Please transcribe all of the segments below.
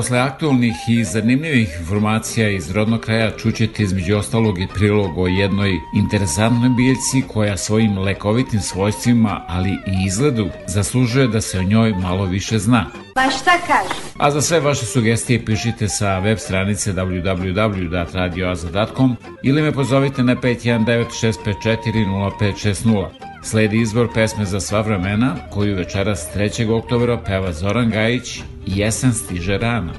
Posle aktualnih i zanimljivih informacija iz rodnog kraja čućete između ostalog i prilog o jednoj interesantnoj biljci koja svojim lekovitim svojstvima, ali i izgledu, zaslužuje da se o njoj malo više zna. Pa šta kaže? A za sve vaše sugestije pišite sa web stranice www.radioaza.com ili me pozovite na 519 Sledi izbor pesme za sva vremena, koju večeras 3. oktobra peva Zoran Gajić Jesen stiže rano.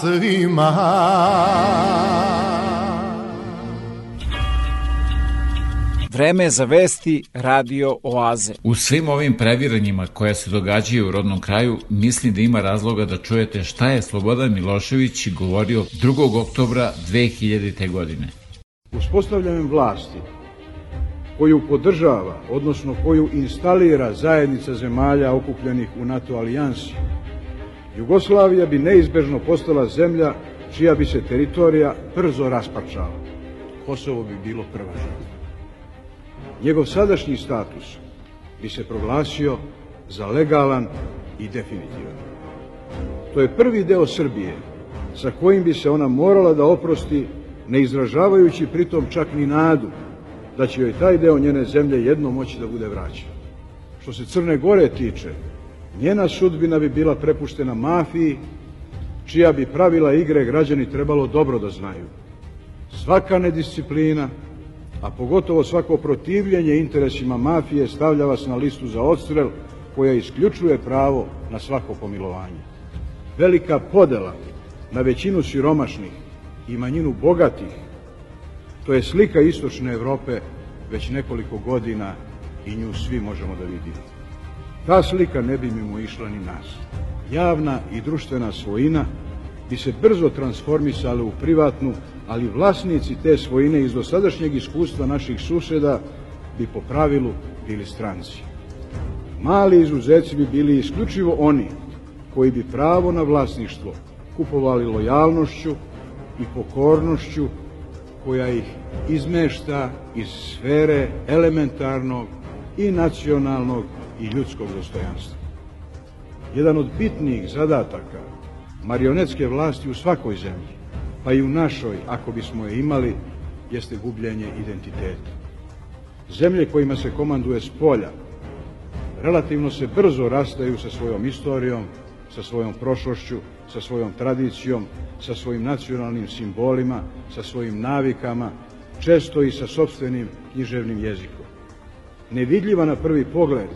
Svima Vreme za vesti Radio Oaze. U svim ovim previranjima koja se događaju u rodnom kraju, mislim da ima razloga da čujete šta je Slobodan Milošević govorio 2. oktobra 2000. godine. Uspostavljanjem vlasti koju podržava, odnosno koju instalira zajednica zemalja okupljenih u NATO alijansi, Jugoslavija bi neizbežno postala zemlja čija bi se teritorija brzo raspačala. Kosovo bi bilo prva žrtva. Njegov sadašnji status bi se proglasio za legalan i definitivan. To je prvi deo Srbije sa kojim bi se ona morala da oprosti, ne izražavajući pritom čak ni nadu da će joj taj deo njene zemlje jedno moći da bude vraćan. Što se Crne Gore tiče, njena sudbina bi bila prepuštena mafiji, čija bi pravila igre građani trebalo dobro da znaju. Svaka nedisciplina, a pogotovo svako protivljenje interesima mafije stavlja vas na listu za odstrel koja isključuje pravo na svako pomilovanje. Velika podela na većinu siromašnih i manjinu bogatih, to je slika istočne Evrope već nekoliko godina i nju svi možemo da vidimo. Ta slika ne bi mimo išla ni nas. Javna i društvena svojina bi se brzo transformisale u privatnu, ali vlasnici te svojine iz dosadašnjeg iskustva naših suseda bi po pravilu bili stranci. Mali izuzeci bi bili isključivo oni koji bi pravo na vlasništvo kupovali lojalnošću i pokornošću koja ih izmešta iz sfere elementarnog i nacionalnog i ljudskog dostojanstva. Jedan od bitnijih zadataka marionetske vlasti u svakoj zemlji, pa i u našoj, ako bismo je imali, jeste gubljenje identiteta. Zemlje kojima se komanduje s polja, relativno se brzo rastaju sa svojom istorijom, sa svojom prošlošću, sa svojom tradicijom, sa svojim nacionalnim simbolima, sa svojim navikama, često i sa sobstvenim književnim jezikom. Nevidljiva na prvi pogled,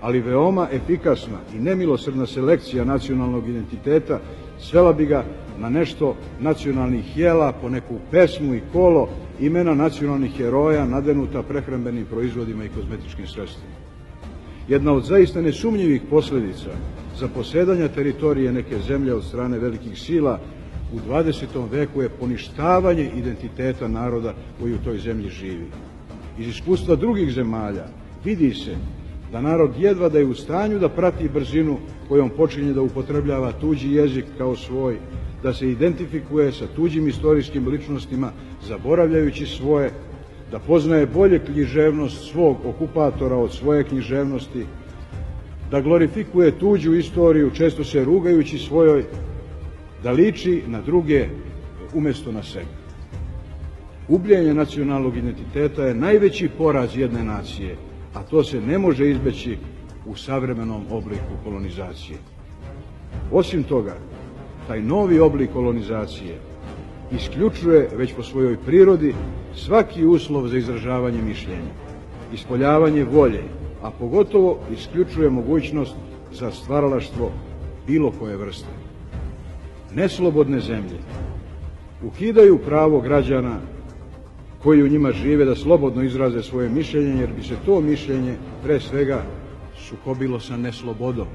ali veoma efikasna i nemilosrdna selekcija nacionalnog identiteta svela bi ga na nešto nacionalnih jela, po neku pesmu i kolo, imena nacionalnih heroja nadenuta prehrambenim proizvodima i kozmetičkim sredstvima. Jedna od zaista nesumnjivih posledica za posedanja teritorije neke zemlje od strane velikih sila u 20. veku je poništavanje identiteta naroda koji u toj zemlji živi. Iz iskustva drugih zemalja vidi se da narod jedva da je u stanju da prati brzinu kojom počinje da upotrebljava tuđi jezik kao svoj, da se identifikuje sa tuđim istorijskim ličnostima, zaboravljajući svoje, da poznaje bolje književnost svog okupatora od svoje književnosti, da glorifikuje tuđu istoriju, često se rugajući svojoj, da liči na druge umesto na sebe. Ubljenje nacionalnog identiteta je najveći poraz jedne nacije, a to se ne može izbeći u savremenom obliku kolonizacije. Osim toga, taj novi oblik kolonizacije isključuje već po svojoj prirodi svaki uslov za izražavanje mišljenja, ispoljavanje volje, a pogotovo isključuje mogućnost za stvaralaštvo bilo koje vrste. Neslobodne zemlje ukidaju pravo građana koji u njima žive da slobodno izraze svoje mišljenje, jer bi se to mišljenje pre svega sukobilo sa neslobodom.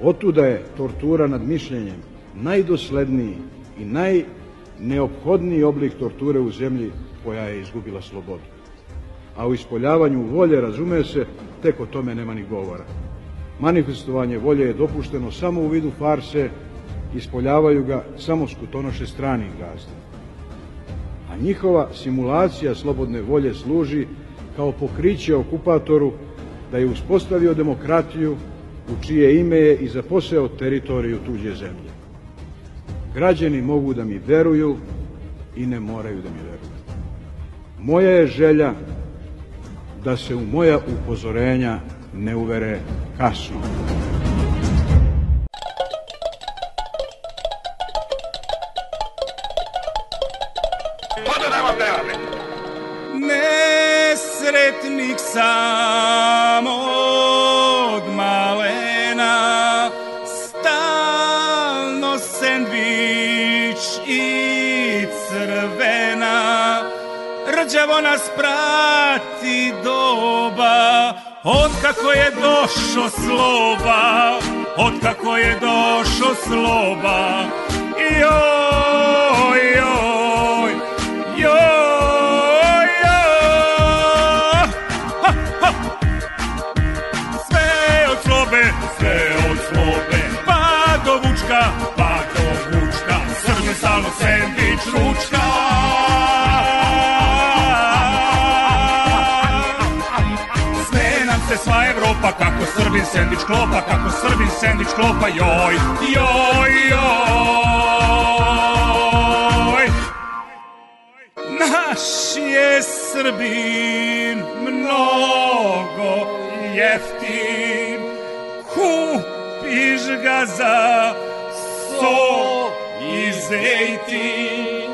Otuda je tortura nad mišljenjem najdosledniji i najneophodniji oblik torture u zemlji koja je izgubila slobodu. A u ispoljavanju volje, razume se, tek o tome nema ni govora. Manifestovanje volje je dopušteno samo u vidu farse, ispoljavaju ga samo skutonoše stranih gazda. A njihova simulacija slobodne volje služi kao pokriće okupatoru da je uspostavio demokratiju u čije ime je i zaposeo teritoriju tuđe zemlje. Građani mogu da mi veruju i ne moraju da mi veruju. Moja je želja da se u moja upozorenja ne uvere kasno. Nesretnik sam od malena, stalno sendvič i crvena, rđavo nas prati doba, od kako je došo sloba, od kako je došo sloba, joj, srbe salo, sendvič, ručka. Sme nam se sva Evropa, kako Srbin sendvič klopa, kako Srbin sendvič klopa, joj, joj, joj. Naš je Srbin mnogo jeftin, kupiš ga za so i zejtin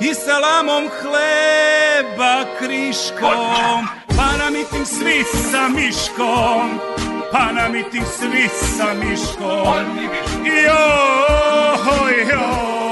i salamom hleba kriškom, pa na miting svi sa miškom, a na miting svi sa Miškom. Joj, joj,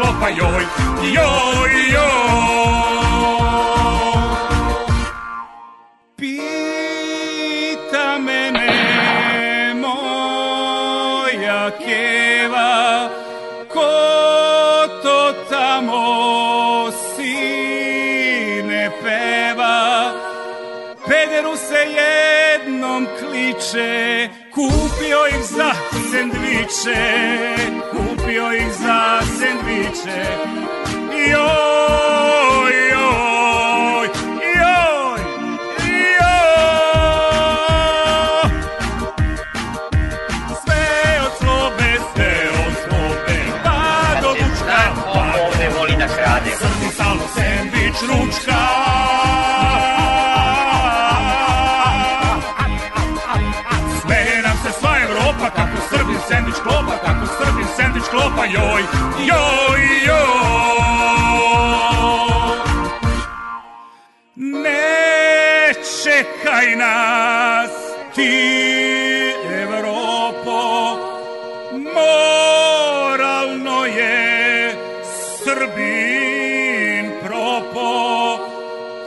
klopa, joj, joj, joj. Pita mene moja keva, ko to tamo sine peva, Pederu se jednom kliče, kupio ih za sendviče, kupio ih za sendviče. Joj, joj, joj, joj. Sve od slobe, sve od slobe, pa do Vučka, pa ovde voli da. Srbi stalno sendvič ručka. Srbin sendvič klopa, joj, joj, joj. Ne čekaj nas ti Evropo, moralno je Srbin propo,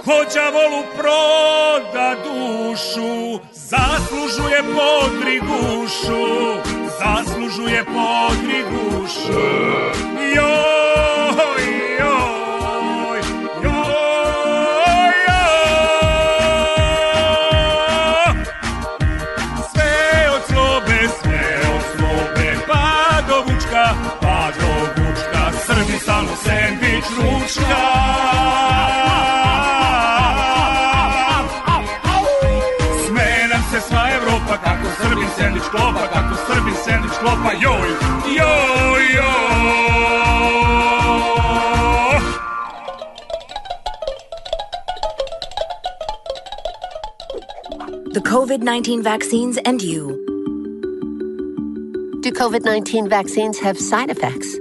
ko đavolu proda dušu, zaslužuje podrigušu, zaslužuje podrigušu. Joj, joj, joj, joj. Sve od slobe, sve od slobe, pa do Vučka, pa do Vučka, Srbi stalno sendvič ručka. Sme se sva Evropa, kako Srbin sendvič klopa, kako Srbin sendvič klopa, joj, joj, joj. the COVID 19 vaccines and you. Do COVID 19 vaccines have side effects?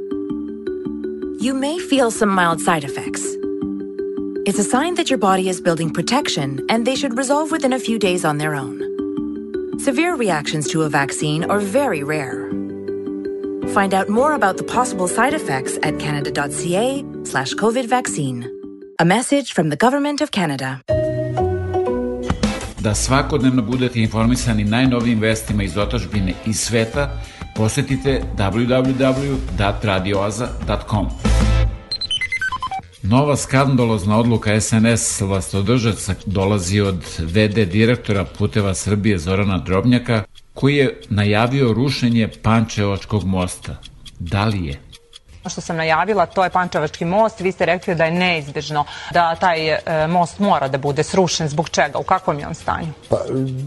You may feel some mild side effects. It's a sign that your body is building protection and they should resolve within a few days on their own. Severe reactions to a vaccine are very rare. Find out more about the possible side effects at canada.ca slash COVID vaccine. A message from the Government of Canada. Da svakodnevno budete informisani najnovijim vestima iz otačbine i sveta, posetite www.radioaza.com. Nova skandalozna odluka SNS vlastodržaca dolazi od VD direktora Puteva Srbije Zorana Drobnjaka, koji je najavio rušenje Pančevačkog mosta. Da li je? što sam najavila, to je Pančevački most. Vi ste rekli da je neizbežno da taj e, most mora da bude srušen. Zbog čega? U kakvom je on stanju? Pa,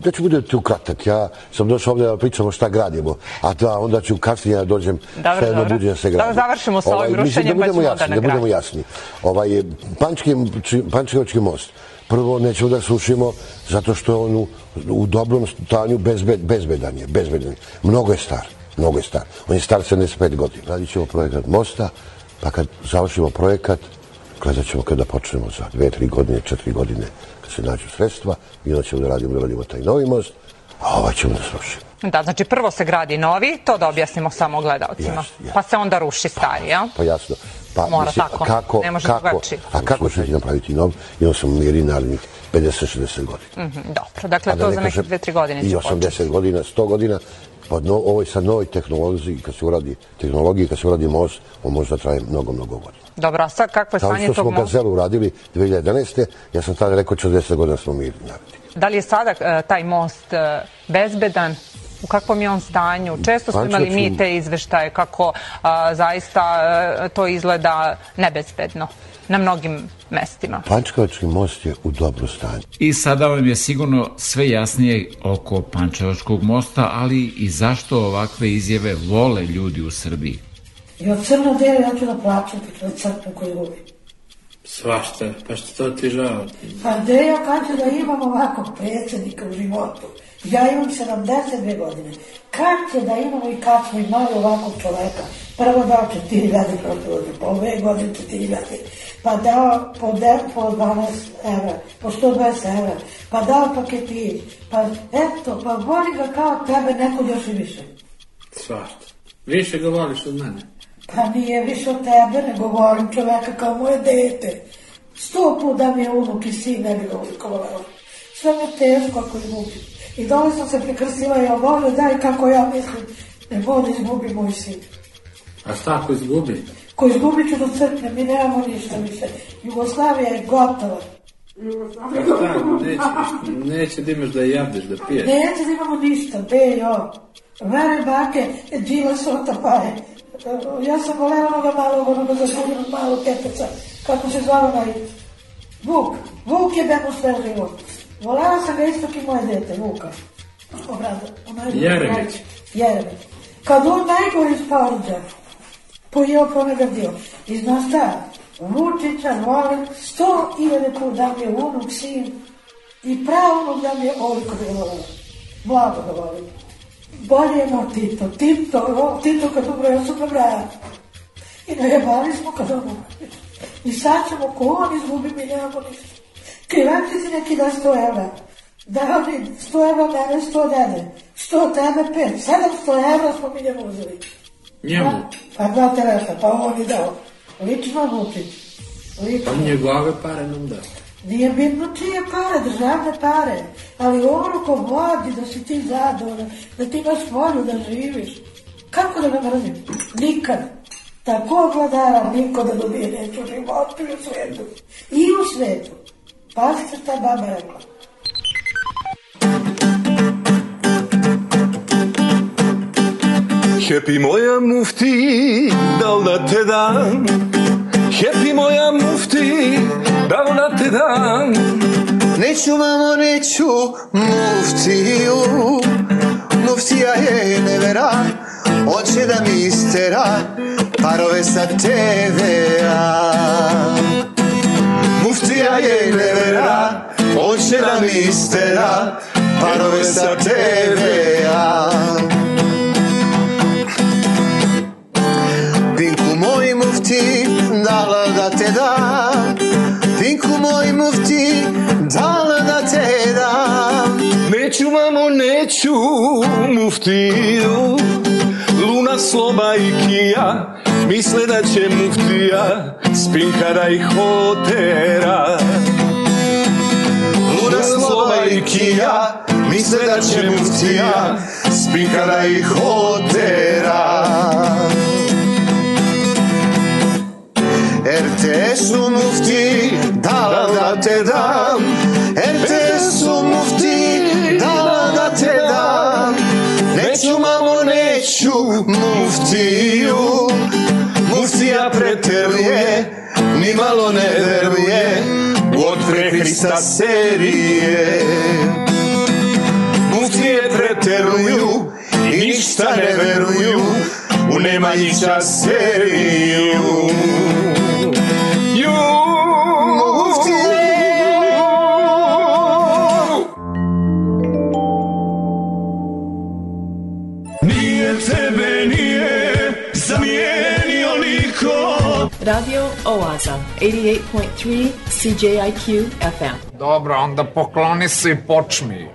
da ću budete ukratak. Ja sam došao ovde da pričamo šta gradimo, a da onda ću kasnije da dođem Dobro, šta jedno dobro. bude da se gradi. Da završimo sa ovim mislim, rušenjem, da pa budemo ćemo onda jasni, na da budemo jasni. Ovaj, Pančki, Pančevački most, prvo nećemo da srušimo zato što je on u, u dobrom stanju bezbed, bezbedan je, bezbedan. je. Mnogo je star, mnogo je star. On je star 75 godina. Radit ćemo projekat mosta, pa kad završimo projekat, gledat ćemo kada počnemo za dve, tri godine, četiri godine, kad se nađu sredstva, i onda ćemo da radimo, da radimo taj novi most, a ovaj ćemo da srušimo. Da, znači prvo se gradi novi, to da objasnimo samo gledalcima. Jeste, jeste. Pa se onda ruši stari, jel? Pa jasno. Pa, Mora mislim, tako, Kako, ne može kako, drugačije. A kako ćete napraviti nov? I on sam miri narednih 50-60 godina. Mhm, dobro, dakle A da to ne za neke kažem dve, tri godine I će 80 početi. godina, 100 godina, pa no, ovoj sad novoj tehnologiji, kad se uradi tehnologiji, kad se uradi most, on može da traje mnogo, mnogo godina. Dobro, a sad kakvo je Kao stanje što tog smo mosta? Gazelu uradili 2011. Ja sam tada rekao 40 godina smo mirni narodi. Da li je sada e, taj most e, bezbedan? U kakvom je on stanju? Često smo imali mi te izveštaje kako a, zaista e, to izgleda nebezbedno na mnogim mestima. Pančevački most je u dobro stanju. I sada vam je sigurno sve jasnije oko Pančevačkog mosta, ali i zašto ovakve izjave vole ljudi u Srbiji. Od crno dele ja ću da plaćam od crkve koju gubi. Svašta, pa što to ti žao? Pa gde ja kažem da imam ovakvog predsjednika u životu? Ja imam 72 godine. Kad će da imamo i kad smo imali ovakvog čoveka? Prvo dao 4000 protiv po ove godine 4000, pa dao po, de, po 12 evra, po 120 evra, pa dao paketić, pa eto, pa voli ga kao tebe neko još i više. Svašta. Više ga voliš od mene. Pa nije više od tebe, nego volim čoveka kao moje dete. Sto put da mi je unuk i sin, ne bi ga uliko voleo. Sve mi je teško ako izgubim. I dole sam se prekrstila i ovolio, daj kako ja mislim, ne vodi izgubi moj sin. A šta ako izgubi? Ko izgubit ću do crkve, mi nemamo ništa više. Jugoslavija je gotova. Šta, neće, neće da imaš da jadeš, da piješ. Neće da imamo ništa, be jo. Vere bake, džila sota paje. Ja sam volela onoga malog, onoga zasuljenog malog kepeca, kako se zvao na Vuk. Vuk je bemo sve život. Volela sam ga isto ki moje dete, Vuka. Obrada, onaj Jeremić. Jeremić. Kad on najgori iz Paruđa, pojeo ponega dio. I znaš šta, Vučića volim sto iljade put da mi je unuk, sin, i pravo da mi je oliko da ga volim. Blago ga volim. Bolje je moj Tito. Tito, o, Tito kad umre, ja sam nabraja. I najebali smo kad umre. I sad ćemo, ko on izgubi, mi nemamo ništa. Krivačici neki da 100 evra. Da oni 100 evra mene, 100 dede. 100 tebe, 5. 700 evra smo mi njemu uzeli. Njemu? Pa dva telefona, pa on je dao. Lično Vučić. Lično. On njegove pare nam da. Nije bitno čije pare, državne pare, ali ono ko vodi da si ti zadovoljan, da ti imaš volju da živiš. Kako da ga mrzim? Nikad. Tako vladara niko da dobije neću životu i u svetu. I u svetu. Pazite šta baba rekla. Happy moja mufti, da li da te dam? Happy moja mufti, da li da te dam? Neću mamo, neću muftiju Muftija je nevera Hoće da mi istera Parove sa TV-a Muftija je nevera Hoće da mi istera Parove sa TV-a Pinku moj mufti Dala da te dam Pinku moj mufti Dala da te dam. Neću mamo, neću muftiju. Luna, sloba i kija Misle da će muftija Spinkara i hotera. Luna, sloba i kija Misle da će muftija Spinkara i hotera RTS-u mufti Dala da te dam RTS-u mufti Dala da te dam Neću mamo, neću muftiju Muftija preteruje Ni malo ne veruje Od pre Hrista serije Muftije preteruju I ništa ne veruju. U Nemanjića seriju Radio Oaza, 88.3 CJIQ FM. Dobro, onda pokloni se i počmi.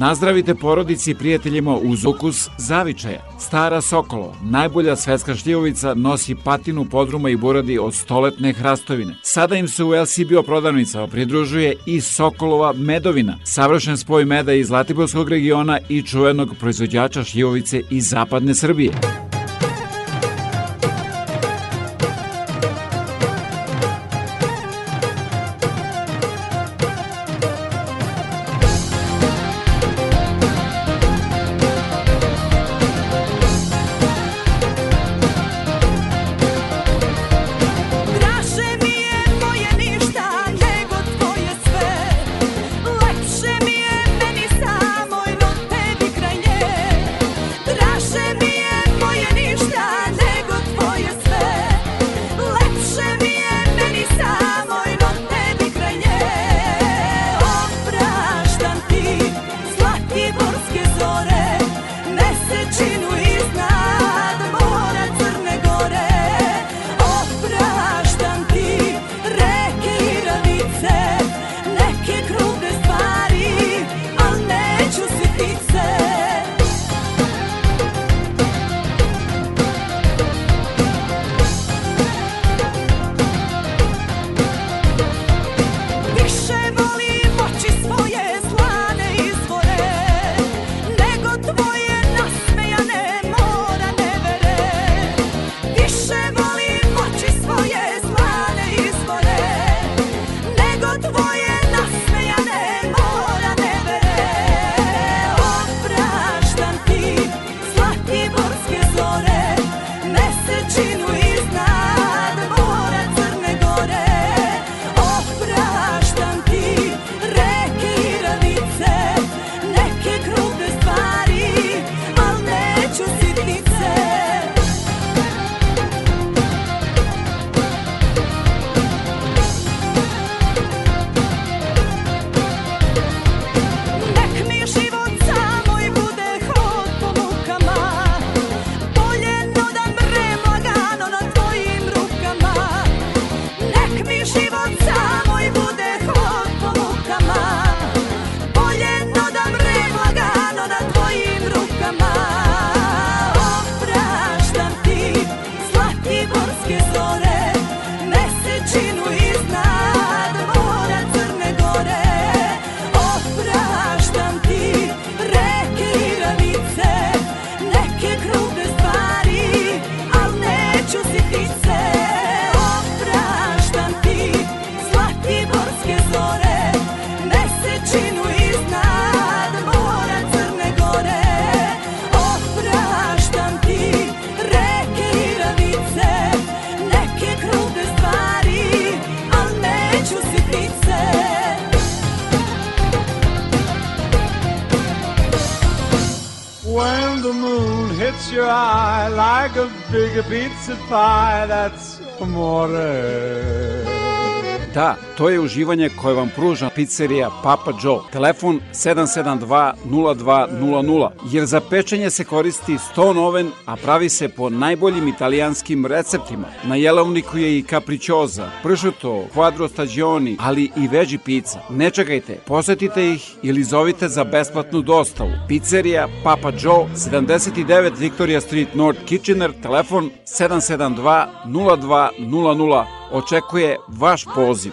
Nazdravite porodici i prijateljima uz ukus zavičaja. Stara Sokolo, najbolja svetska šljivovica, nosi patinu podruma i buradi od stoletne hrastovine. Sada im se u LCBO prodavnicama pridružuje i Sokolova medovina, savršen spoj meda iz Zlatiborskog regiona i čuvenog proizvođača šljivovice iz zapadne Srbije. Eye like a big pizza pie. That's amore. Da, to je uživanje koje vam pruža pizzerija Papa Joe. Telefon 772-0200, jer za pečenje se koristi ston oven, a pravi se po najboljim italijanskim receptima. Na jelovniku je i capricciosa, pršuto, quadro stagioni, ali i veđi pizza. Ne čekajte, posetite ih ili zovite za besplatnu dostavu. Pizzerija Papa Joe, 79 Victoria Street North Kitchener, telefon 772 0200 očekuje vaš poziv.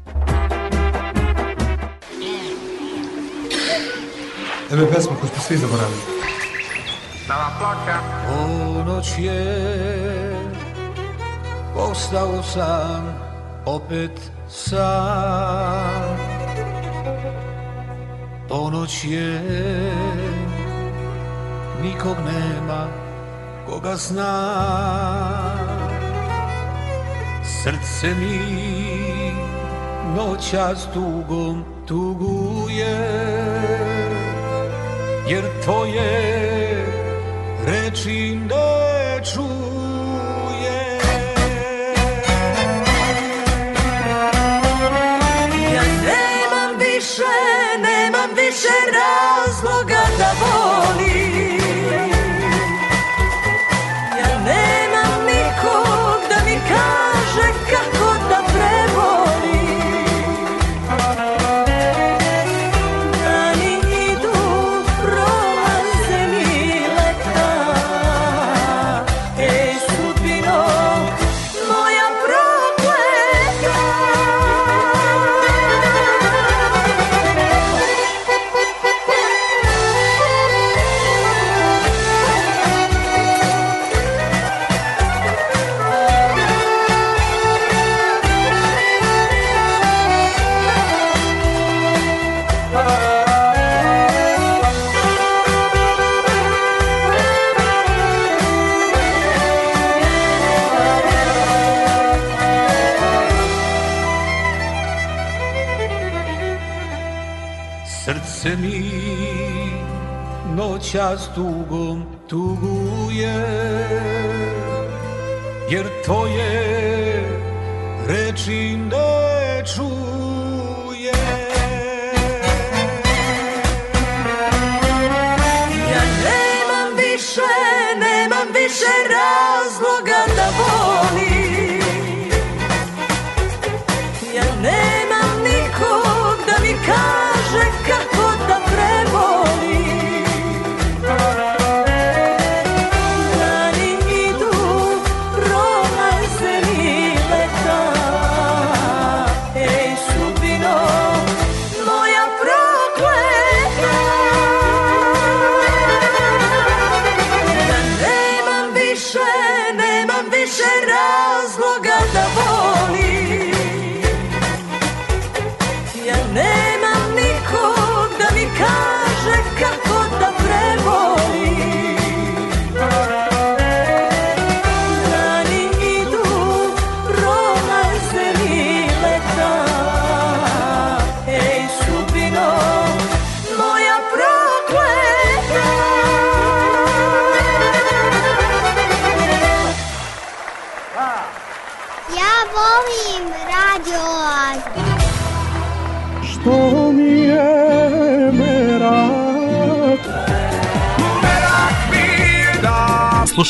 Evo je pesma koju smo svi zaboravili. Ponoć je, postao sam, opet sam. Ponoć je, nikog nema, koga zna. Srce mi noćas tugom tuguje, jer tvoje reči ne. Noćas tugom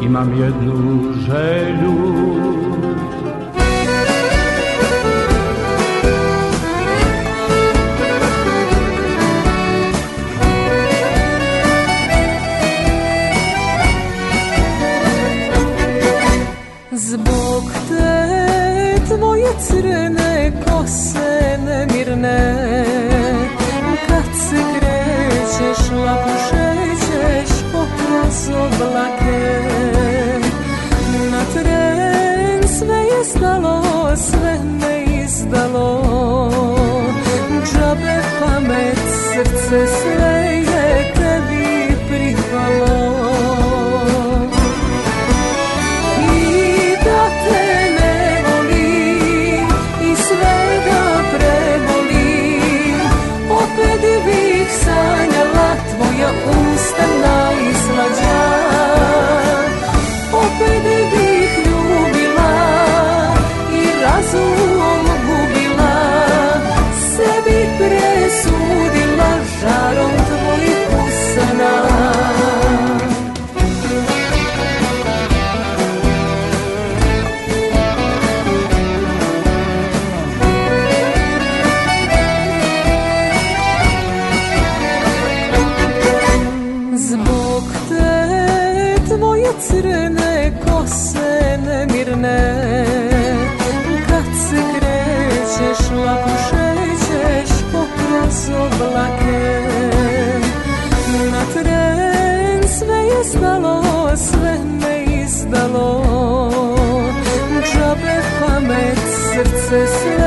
i mam jedną żelu. Zbog te tvoje crne kose nemirne Kad se krećeš lapuše nas oblake Na tren sve je stalo, sve me izdalo. Džabe pamet, srce sve je tebi prihvalo. bilo džabe pamet srce sve.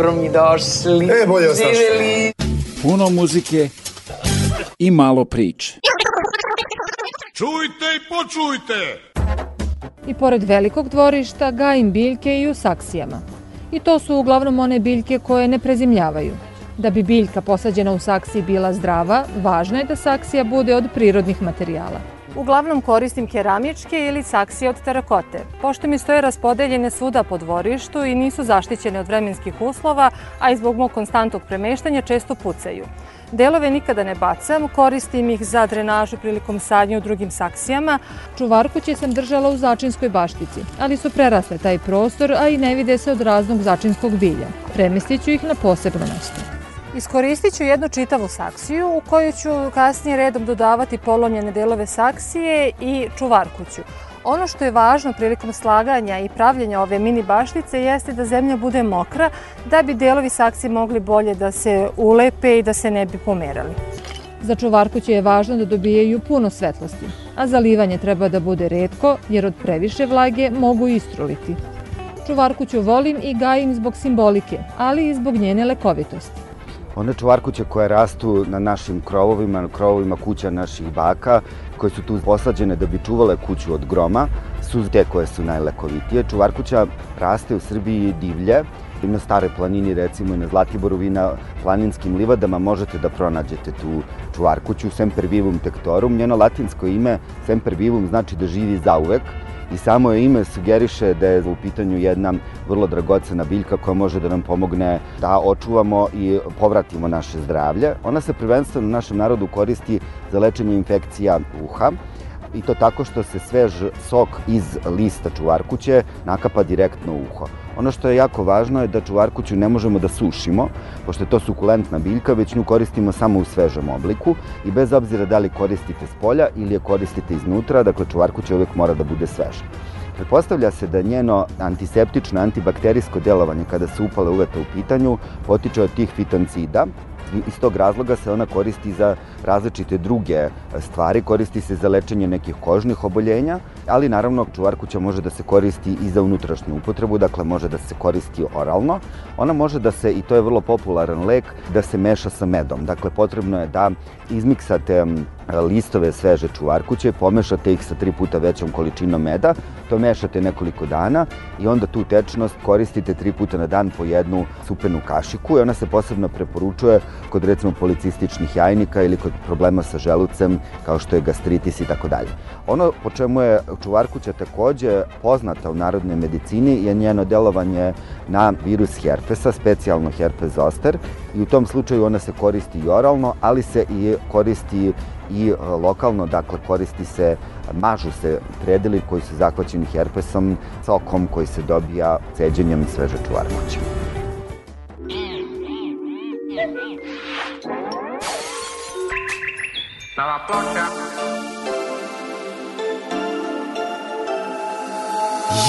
Dobro mi došli. E, bolje ostaš. Živeli. Puno muzike i malo priče. Čujte i počujte! I pored velikog dvorišta gajim biljke i u saksijama. I to su uglavnom one biljke koje ne prezimljavaju. Da bi biljka posađena u saksiji bila zdrava, važno je da saksija bude od prirodnih materijala. Uglavnom koristim keramičke ili saksije od terakote, pošto mi stoje raspodeljene svuda po dvorištu i nisu zaštićene od vremenskih uslova, a i zbog mog konstantnog premeštanja često pucaju. Delove nikada ne bacam, koristim ih za drenažu prilikom sadnje u drugim saksijama. Čuvarkuće sam držala u začinskoj baštici, ali su prerasle taj prostor, a i ne vide se od raznog začinskog bilja. Premestit ću ih na posebno mesto. Iskoristit ću jednu čitavu saksiju u koju ću kasnije redom dodavati polomljene delove saksije i čuvarkuću. Ono što je važno prilikom slaganja i pravljenja ove mini baštice jeste da zemlja bude mokra da bi delovi saksije mogli bolje da se ulepe i da se ne bi pomerali. Za čuvarkuće je važno da dobijaju puno svetlosti, a zalivanje treba da bude redko jer od previše vlage mogu istruliti. Čuvarkuću volim i gajim zbog simbolike, ali i zbog njene lekovitosti. One čuvarkuće koje rastu na našim krovovima, na krovovima kuća naših baka, koje su tu posađene da bi čuvale kuću od groma, su te koje su najlekovitije. Čuvarkuća raste u Srbiji divlje, i na stare planini, recimo i na Zlatiboru, vi na planinskim livadama možete da pronađete tu čuvarkuću, Semper vivum tectorum. Njeno latinsko ime, Semper vivum, znači da živi zauvek, i samo je ime sugeriše da je u pitanju jedna vrlo dragocena biljka koja može da nam pomogne da očuvamo i povratimo naše zdravlje. Ona se prvenstveno u našem narodu koristi za lečenje infekcija uha i to tako što se svež sok iz lista čuvarkuće nakapa direktno u uho. Ono što je jako važno je da čuvarkuću ne možemo da sušimo, pošto je to sukulentna biljka, već nju koristimo samo u svežem obliku i bez obzira da li koristite s polja ili je koristite iznutra, dakle čuvarkuća uvek mora da bude sveža. Pretpostavlja se da njeno antiseptično, antibakterijsko delovanje kada se upale uveta u pitanju potiče od tih fitoncida, iz tog razloga se ona koristi za različite druge stvari, koristi se za lečenje nekih kožnih oboljenja, ali naravno čuvarkuća može da se koristi i za unutrašnju upotrebu, dakle može da se koristi oralno. Ona može da se, i to je vrlo popularan lek, da se meša sa medom. Dakle, potrebno je da izmiksate listove sveže čuvarkuće, pomešate ih sa tri puta većom količinom meda, to mešate nekoliko dana i onda tu tečnost koristite tri puta na dan po jednu supenu kašiku i ona se posebno preporučuje kod recimo policističnih jajnika ili kod problema sa želucem kao što je gastritis i tako dalje. Ono po čemu je čuvarkuća takođe poznata u narodnoj medicini je njeno delovanje na virus herpesa, specijalno herpes zoster i u tom slučaju ona se koristi i oralno, ali se i koristi i e, lokalno, dakle koristi se, mažu se predeli koji su zahvaćeni herpesom sokom koji se dobija ceđenjem sveže čuvarkuće. Nova ploča.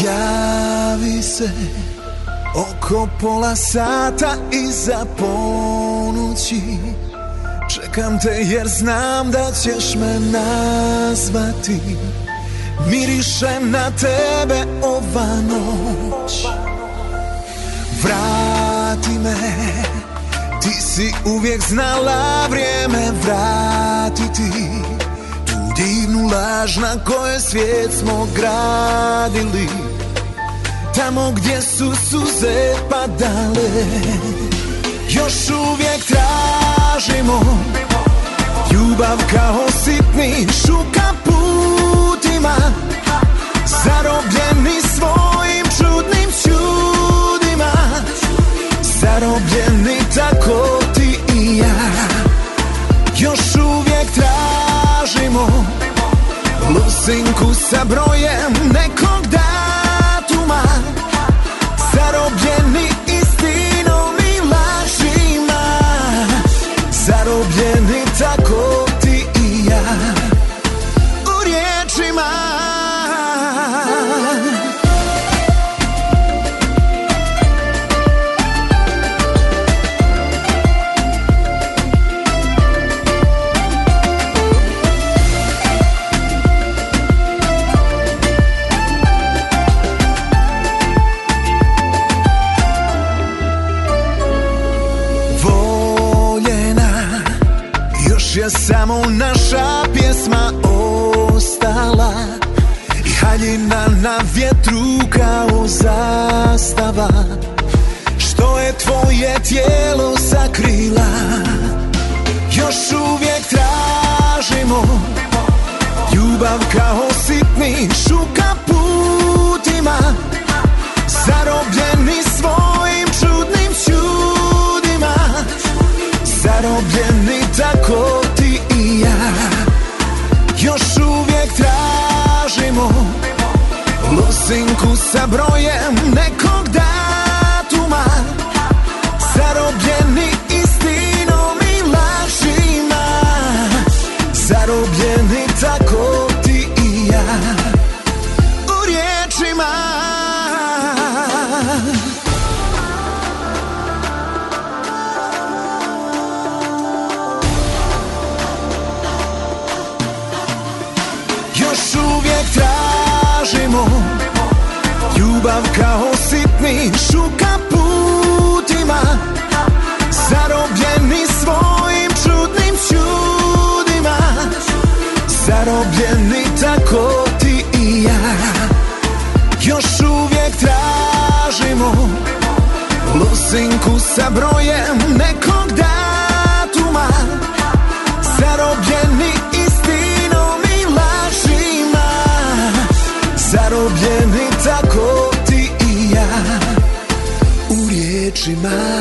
Javi se oko pola sata iza ponući Čekam te jer znam da ćeš me nazvati. Mirišem na tebe ova noć. Vrati me. Ti si uvijek znala vrijeme vratiti. Tu divnu laž na kojoj svijet smo gradili. Tamo gdje su suze padale Još uvijek tražimo. Ljubav kao sitni šuka putima Zarobljeni svojim čudnim čudima. Zarobljeni tako ti i ja. Još uvijek tražimo Lusinku sa brojem nekog datuma zastava Što je tvoje tijelo sakrila. Još uvijek tražimo Ljubav kao sitni šuka putima Zarobljeni svojim čudnim čudima. Zarobljeni tako ti i ja. Još uvijek tražimo Losinku sa brojem nekog Zarobljeni istinom i lažima. Zarobljeni tako ti i ja. U riječima. Još uvijek tražimo Ljubav kao sitni šuka Losinku sa brojem nekog datuma Zarobljeni istinom i lažima. Zarobljeni tako ti i ja U riječima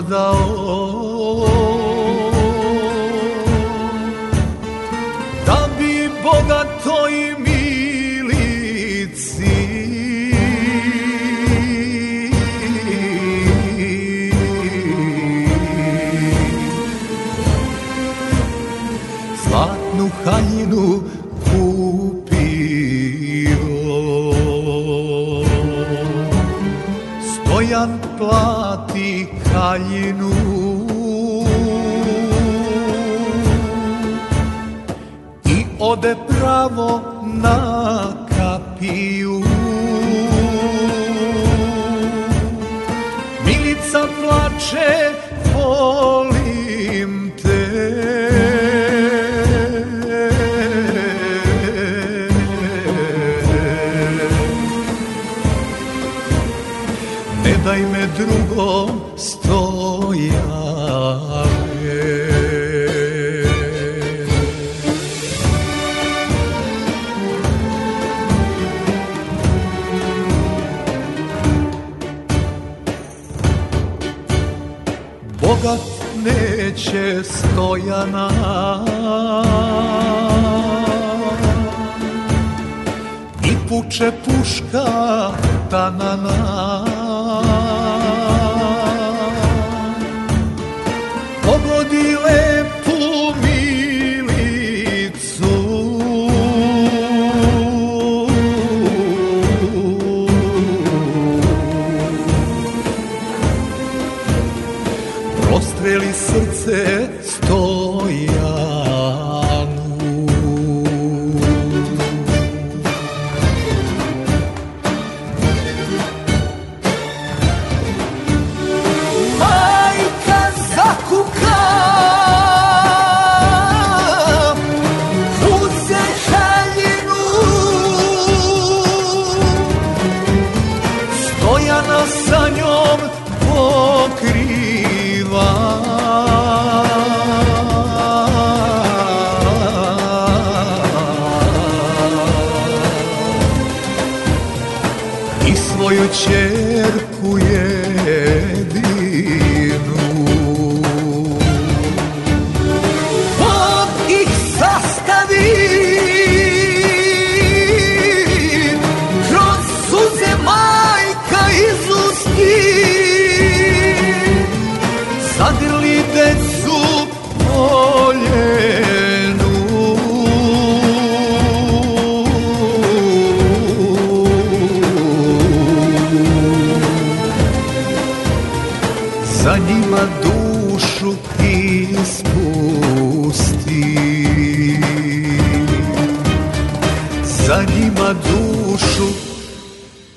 know stojana I puče puška tanana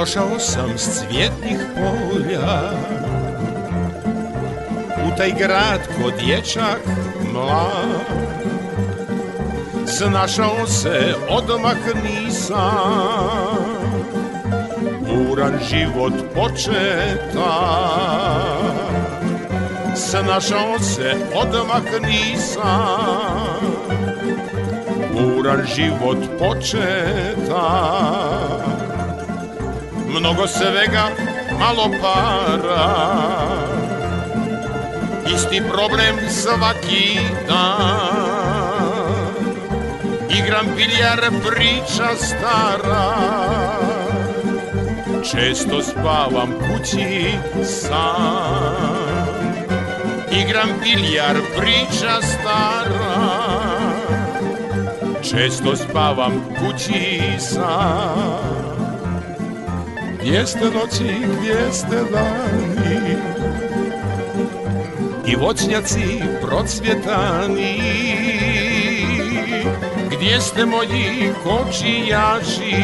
Došao sam s cvjetnih polja. U taj grad ko dječak mlad. Snašao se odmah nisam. Buran život početa. Snašao se odmah nisam. Buran život početa mnogo svega, malo para. Isti problem svaki dan. Igram biljar, priča stara. Često spavam kući sam. Igram biljar, priča stara. Često spavam kući sam gdje ste noći, gdje ste dani? I voćnjaci procvjetani. Gdje ste moji kočijaši?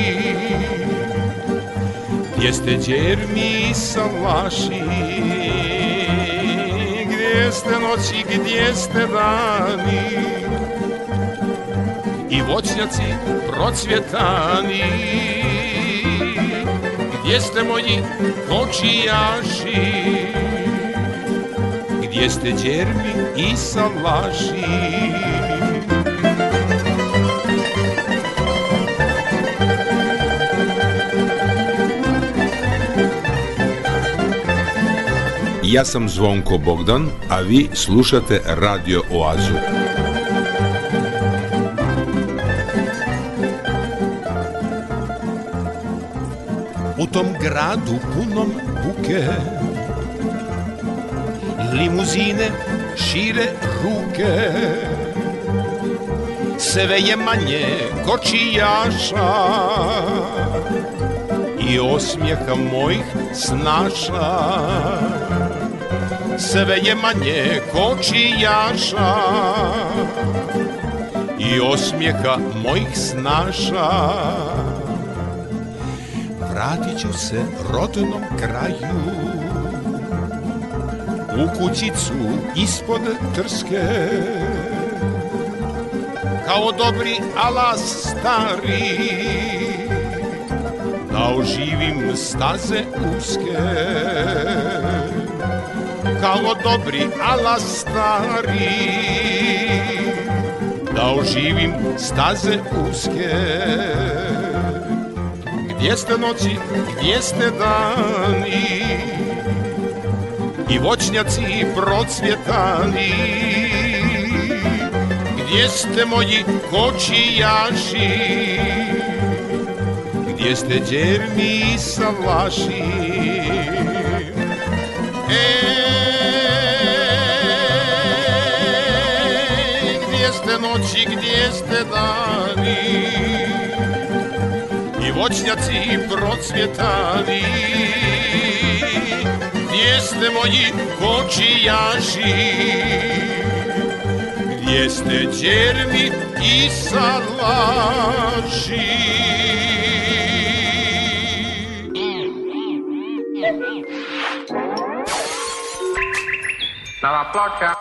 Gdje ste djermi salaši Gdje ste noći, gdje ste dani? I voćnjaci procvjetani gdje ste moji kočijaši Gdje ste djermi i salaši Ja sam Zvonko Bogdan, a vi slušate Radio Oazu. Gradu punom buke. Limuzine šire ruke. Sve je manje kočijaša I osmijeha mojih snaša. Sve je manje kočijaša I osmijeha mojih snaša vratit ću se rodnom kraju. U kućicu ispod trske Kao dobri alas stari Da oživim staze uske. Kao dobri alas stari Da oživim staze uske gdje ste noći, gdje ste dani. I voćnjaci procvjetani Gdje ste moji kočijaši? Gdje ste djermi i salaši E, gdje ste noći, gdje ste dani voćnjaci procvjetani Gdje ste moji kočijaši Gdje ste djermi i salaši Na la placa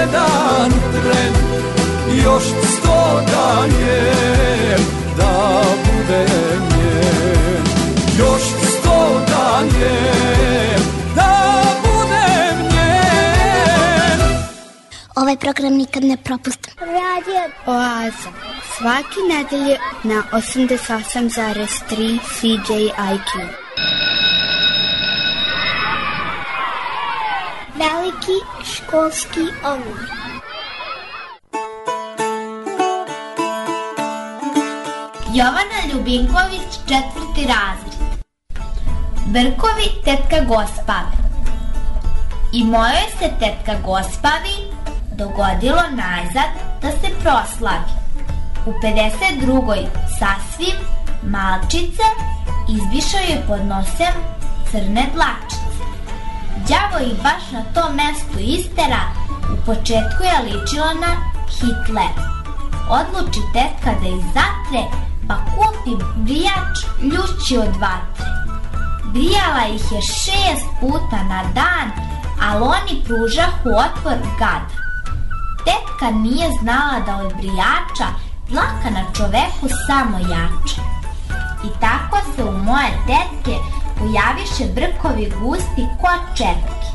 jedan tren još sto dalje da budem njen još sto dalje da budem njen Ovaj program nikad ne propustim. Radio Oaza. Svaki nedelje na 88,3 CJIQ. Veliki školski omor. Jovana Ljubinković, četvrti razred. Brkovi tetka Gospave. I mojoj se tetka Gospavi dogodilo najzad da se proslavi. U 52. sasvim malčice izvišao je pod nosem crne dlačice. Đavo ih baš na to mesto istera, u početku je ličilo na Hitler. Odluči tetka da ih zatre, pa kupi brijač ljući od vatre. Brijala ih je šest puta na dan, ali oni pružahu otpor gada. Tetka nije znala da od brijača dlaka na čoveku samo jača. I tako se u moje tetke pojaviše brkovi gusti ko čepke.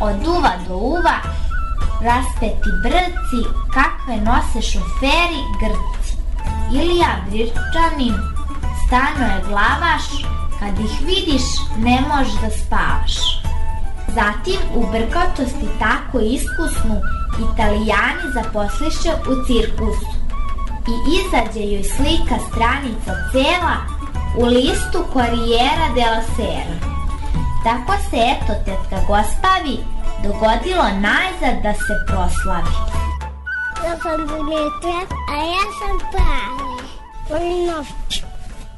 Od uva do uva, raspeti brci, kakve nose šoferi grci. Ilija Brirčanin, stano je glavaš, kad ih vidiš ne možeš da spavaš. Zatim u brkatosti tako iskusnu Italijani zaposliše u cirkusu i izađe joj slika stranica cela u listu Korijera della Sera. Tako se eto tetka Gospavi dogodilo najzad da se proslavi. Ja sam Dimitra, a ja sam Prave. Volim noć.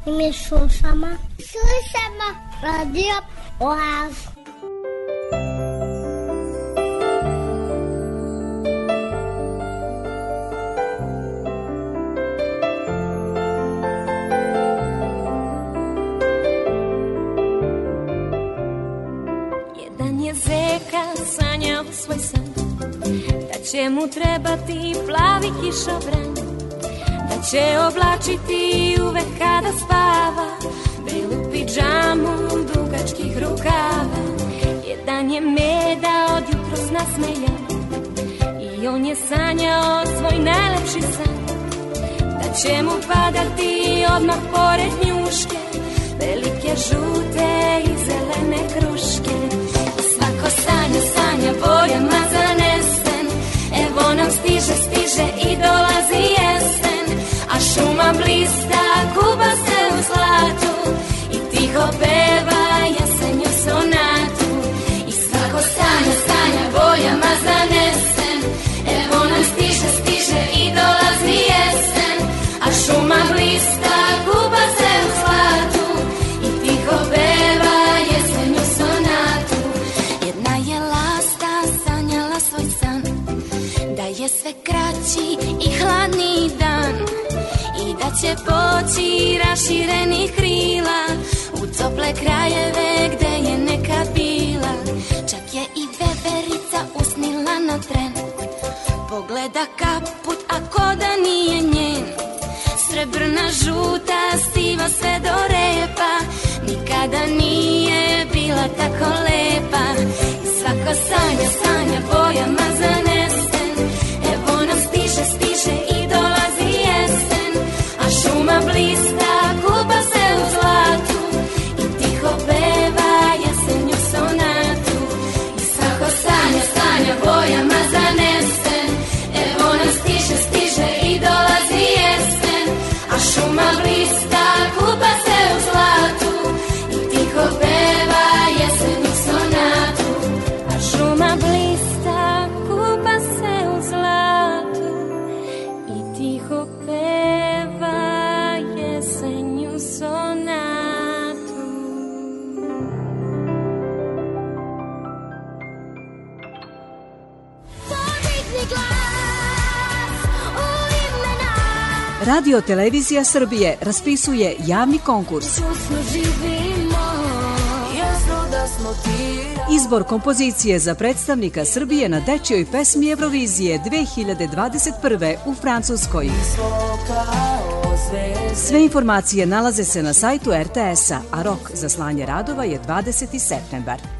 I mi slušamo. Slušamo radio Oazu. Je zeka sanjao svoj san. Da će mu trebati plavi kišobran Da će oblačiti uvek kada spava. Belu pidžamu dugačkih rukava Jedan je meda od jutros nasmejan. I on je sanjao svoj najlepši san. Da će mu padati odmah pored njuške Velike žute i zelene kruške bojama zanesen Evo nam stiže, stiže i dolazi jesen. A šuma blista, noći i hladni dan. I da će poći raširenih krila U tople krajeve gde je nekad bila. Čak je i beberica usnila na tren. Pogleda kaput ako da nije njen. Srebrna žuta siva, sve do repa. Nikada nije bila tako lepa. I svako sanja, sanja bojama za Radio Televizija Srbije raspisuje javni konkurs. Izbor kompozicije za predstavnika Srbije na dečjoj pesmi Eurovizije 2021. u Francuskoj. Sve informacije nalaze se na sajtu RTS-a, a rok za slanje radova je 20. septembar.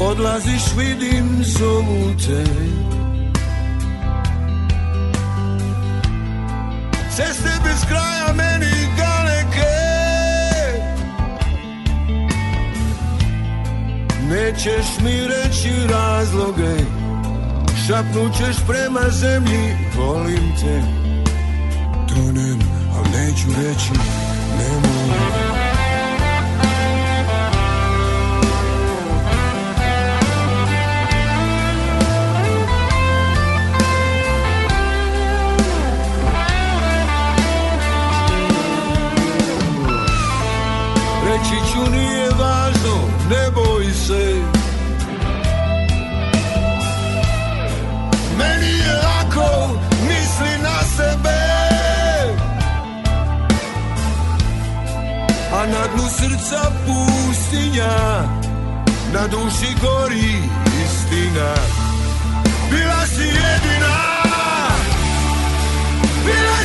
Odlaziš vidim zovu te. Ceste bez kraja meni daleke. Nećeš mi reći razloge. Šapnućeš prema zemlji Volim te. Tonem, al neću reći Nemoj Reći ću nije važno, ne boj se. Meni je lako, misli na sebe A na dnu srca pustinja Na duši gori istina. Bila si jedina Bila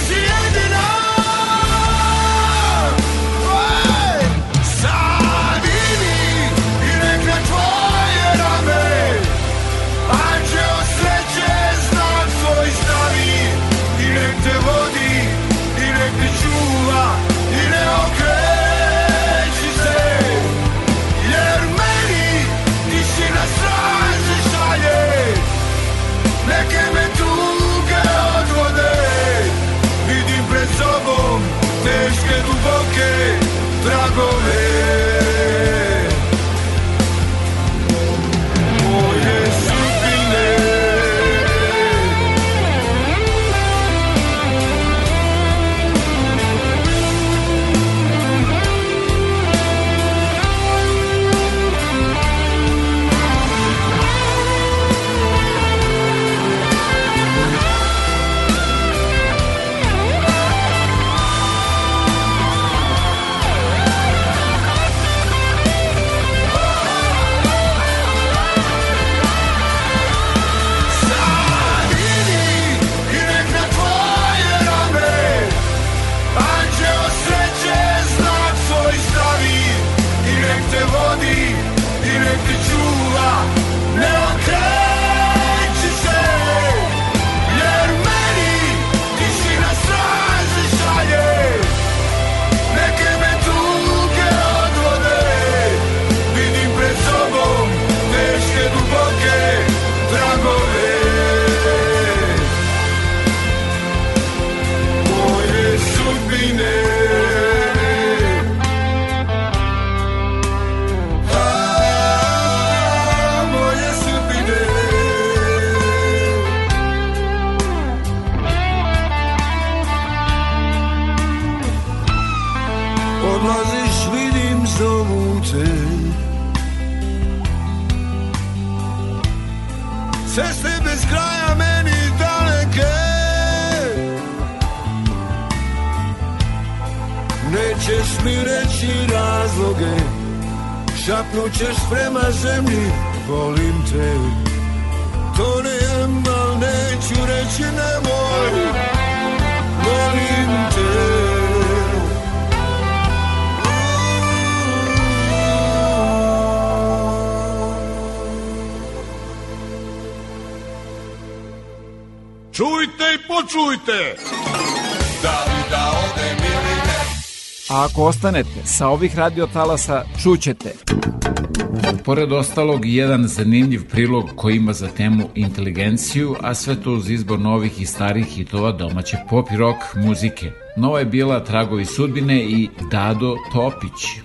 ostanete sa ovih radiotalasa, čućete. Pored ostalog, jedan zanimljiv prilog koji ima za temu inteligenciju, a sve to uz izbor novih i starih hitova domaće pop i rock muzike. Nova je bila Tragovi sudbine i Dado Topić.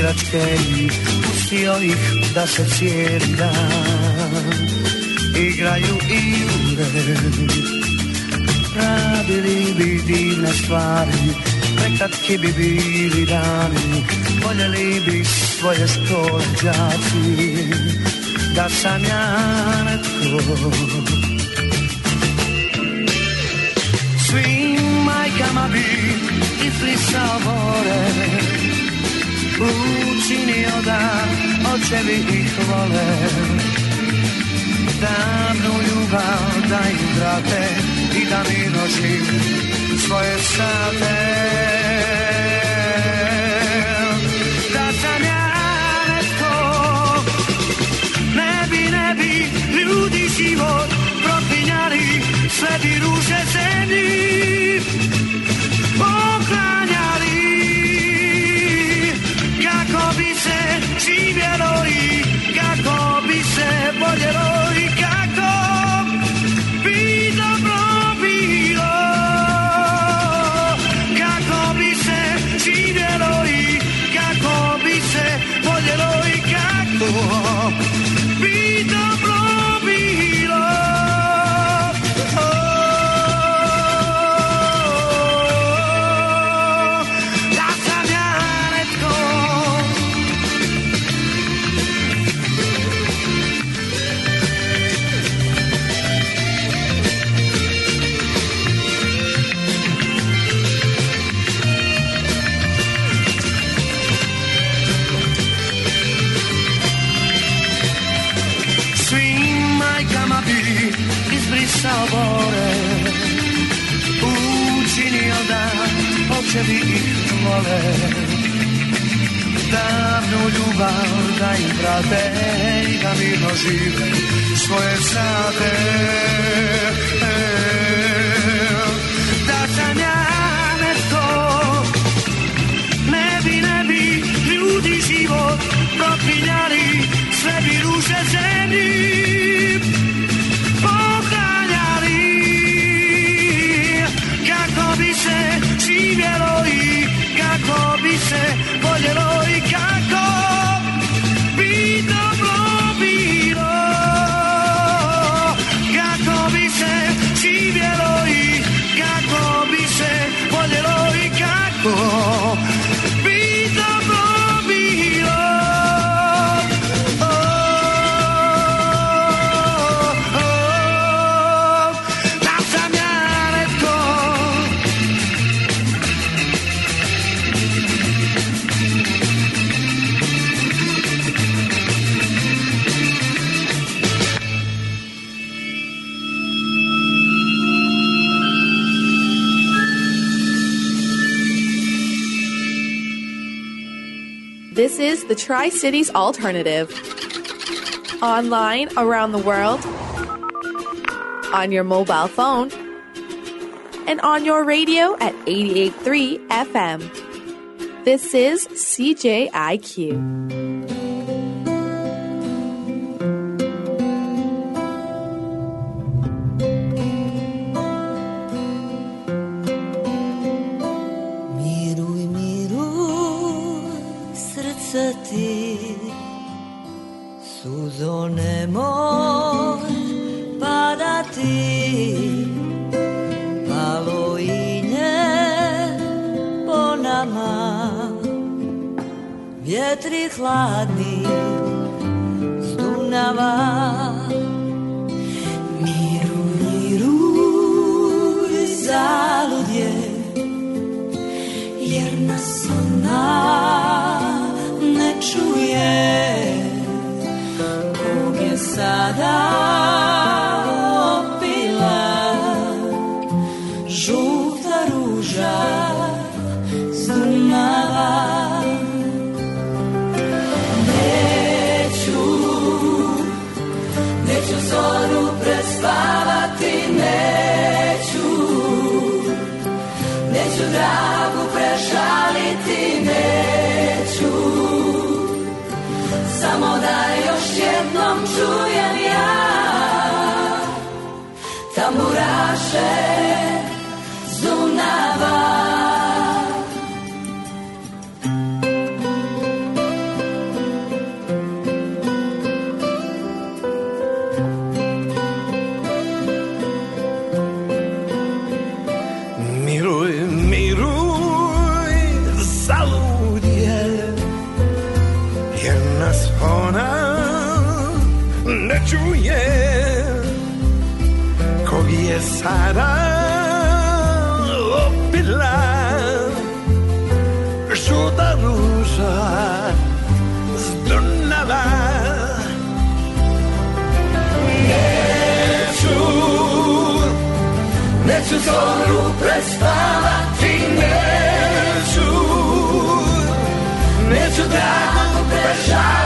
Igračke i Pustio ih da se cijeli dan Igraju igre Radili bi divne stvari Prekratki bi bili dani. Voljeli bi svoje škole đaci Da sam ja netko. Svim majkama bi izbrisao more učinio da očevi ih vole. Davnu ljubav da im vrate i da mi nosim svoje sate. Da sam ja netko ne bi, ne bi ljudi život propinjali sve bi ruže zemlji se živjelo i kako bi se voljelo i očevi ih vole. Davnu ljubav da im vrate i da mirno žive svoje sate da sam ja netko ne bi, ne bi ljudi život propinjali sve bi ruže zemlji the Tri Cities Alternative. Online around the world, on your mobile phone, and on your radio at 88.3 FM. This is CJIQ. Suzo nemoj padati Palo inje po nama Vjetri hladni s Dunava Miruj, miruj, zalud je jer nas ona ne čuje sada opila žuta ruža s Dunava neću neću zoru prespavati neću Neću dragu prešaliti, neću. Samo da još jednom čujem ja. Tamburaše s Kog je sada opila Žuta ruža s Dunava Neću Neću zoru prespavati, neću Neću dragu prežaliti,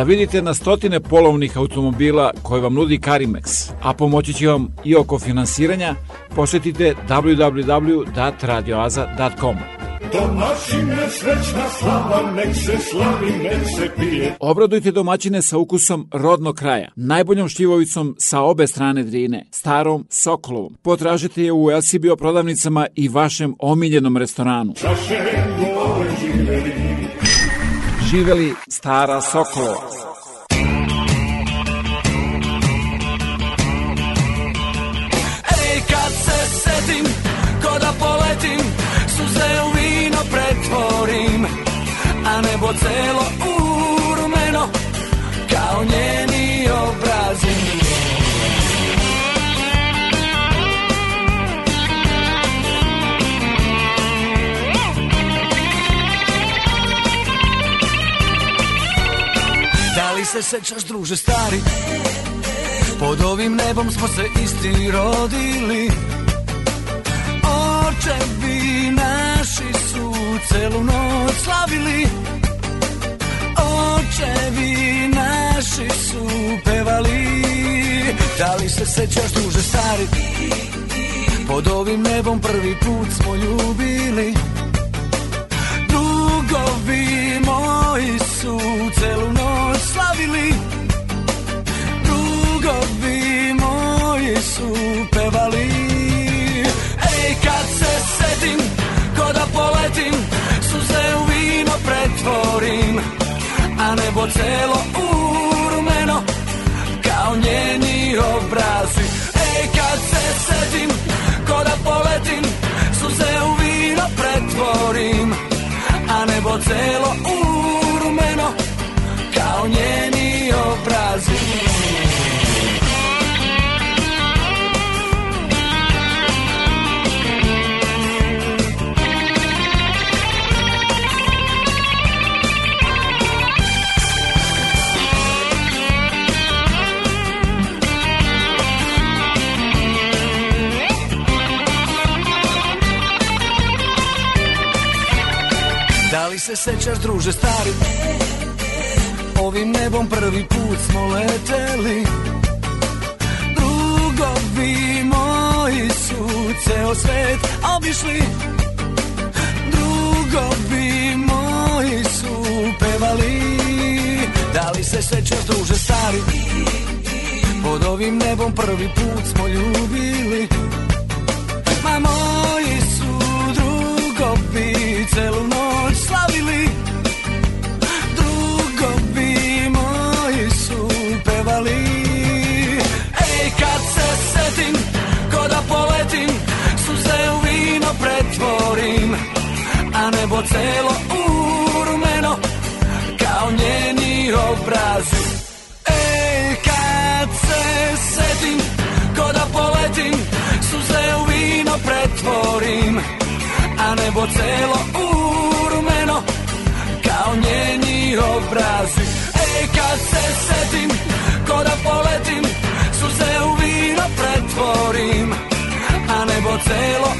Da vidite na stotine polovnih automobila koje vam nudi Karimex, a pomoći će vam i oko finansiranja, posetite www.radioaza.com. Domaćine srećna slava, nek se slavi, nek se pije. Obradujte domaćine sa ukusom rodnog kraja, najboljom štivovicom sa obe strane Drine, starom Sokolovom. Potražite je u LCBO prodavnicama i vašem omiljenom restoranu. Čaše gore živeli, Živeli stara Sokolova. Ej, kad se setim, ko da poletim, se sećaš, druže stari, pod ovim nebom smo se isti rodili, očevi naši su celu noć slavili. Očevi naši su pevali. Da li se sećaš duže stari? Pod ovim nebom prvi put smo ljubili. Drugovi moji su celu noć slavili. Drugovi moji su pevali. Ej kad se setim ko da poletim Suze u vino pretvorim A nebo celo urmeno Kao njeni obrazi. Ej kad se setim ko da poletim Suze u vino pretvorim A nebo celo urmeno Kao njeni obrazi. Da li se sećaš druže stari Ovim nebom prvi put smo leteli. Drugovi moji su ceo svet obišli. Drugovi moji su pevali. Da li se sećaš druže stari? Pod ovim nebom prvi put smo ljubili. Ma moji su drugovi celu pretvorim A nebo celo urmeno Kao njeni obrazi Ej kad se setim ko da poletim Suze u vino pretvorim a nebo celo urmeno kao njeni obrazi Ej kad se setim ko poletim suze u vino pretvorim a nebo celo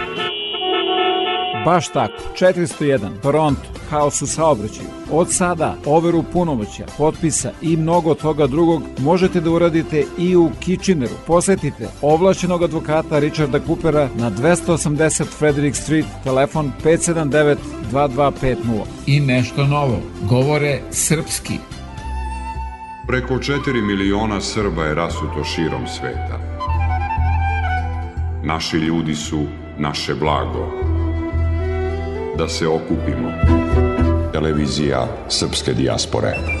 Baš tako, 401, Toronto, haos u saobraćaju. Od sada, overu punomoća, potpisa i mnogo toga drugog možete da uradite i u Kitcheneru. Posetite ovlašćenog advokata Richarda Coopera na 280 Frederick Street, telefon 579 2250. I nešto novo, govore srpski. Preko 4 miliona Srba je rasuto širom sveta. Naši ljudi su naše blago. Da se okupimo. Televizija Srpske dijaspore.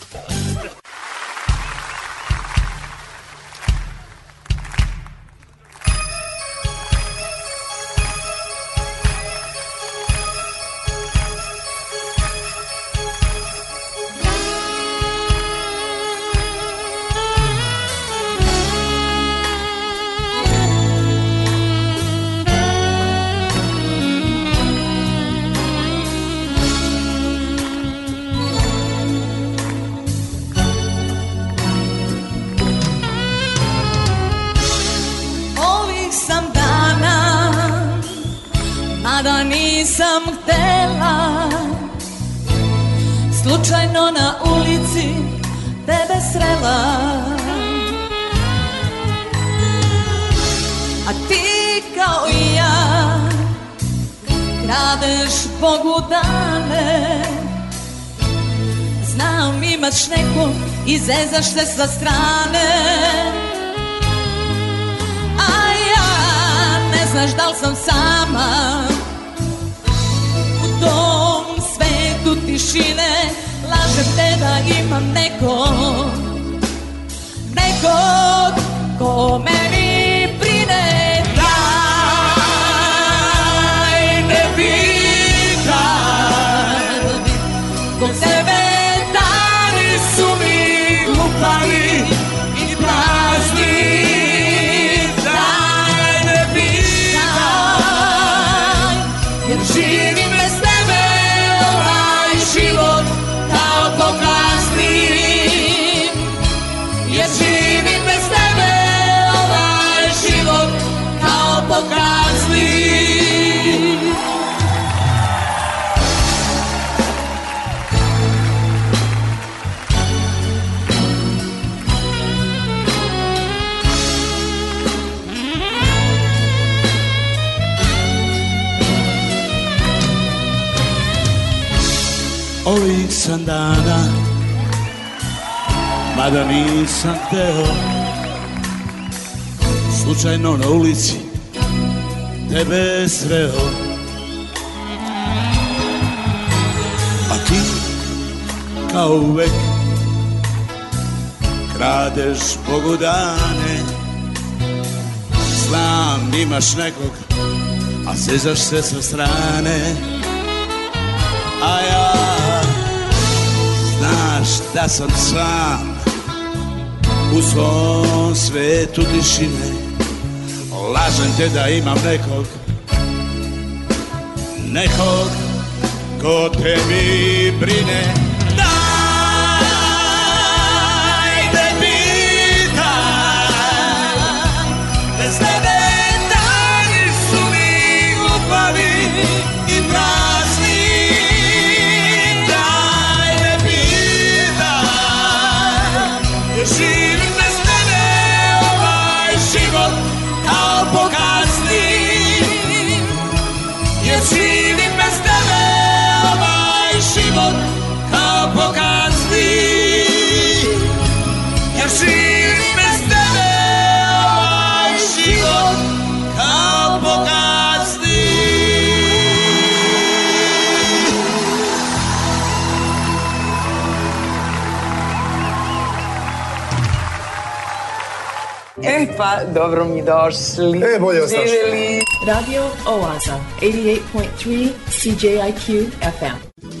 Se sa strane A sezaš se sa strane A ja Znaš da sam sam U svom svetu tišine. Lažem te da imam nekog Nekog Ko te mi brine E pa, dobro mi došli. E, bolje. Živjeli. Radio Oaza, 88.3 CJIQ FM.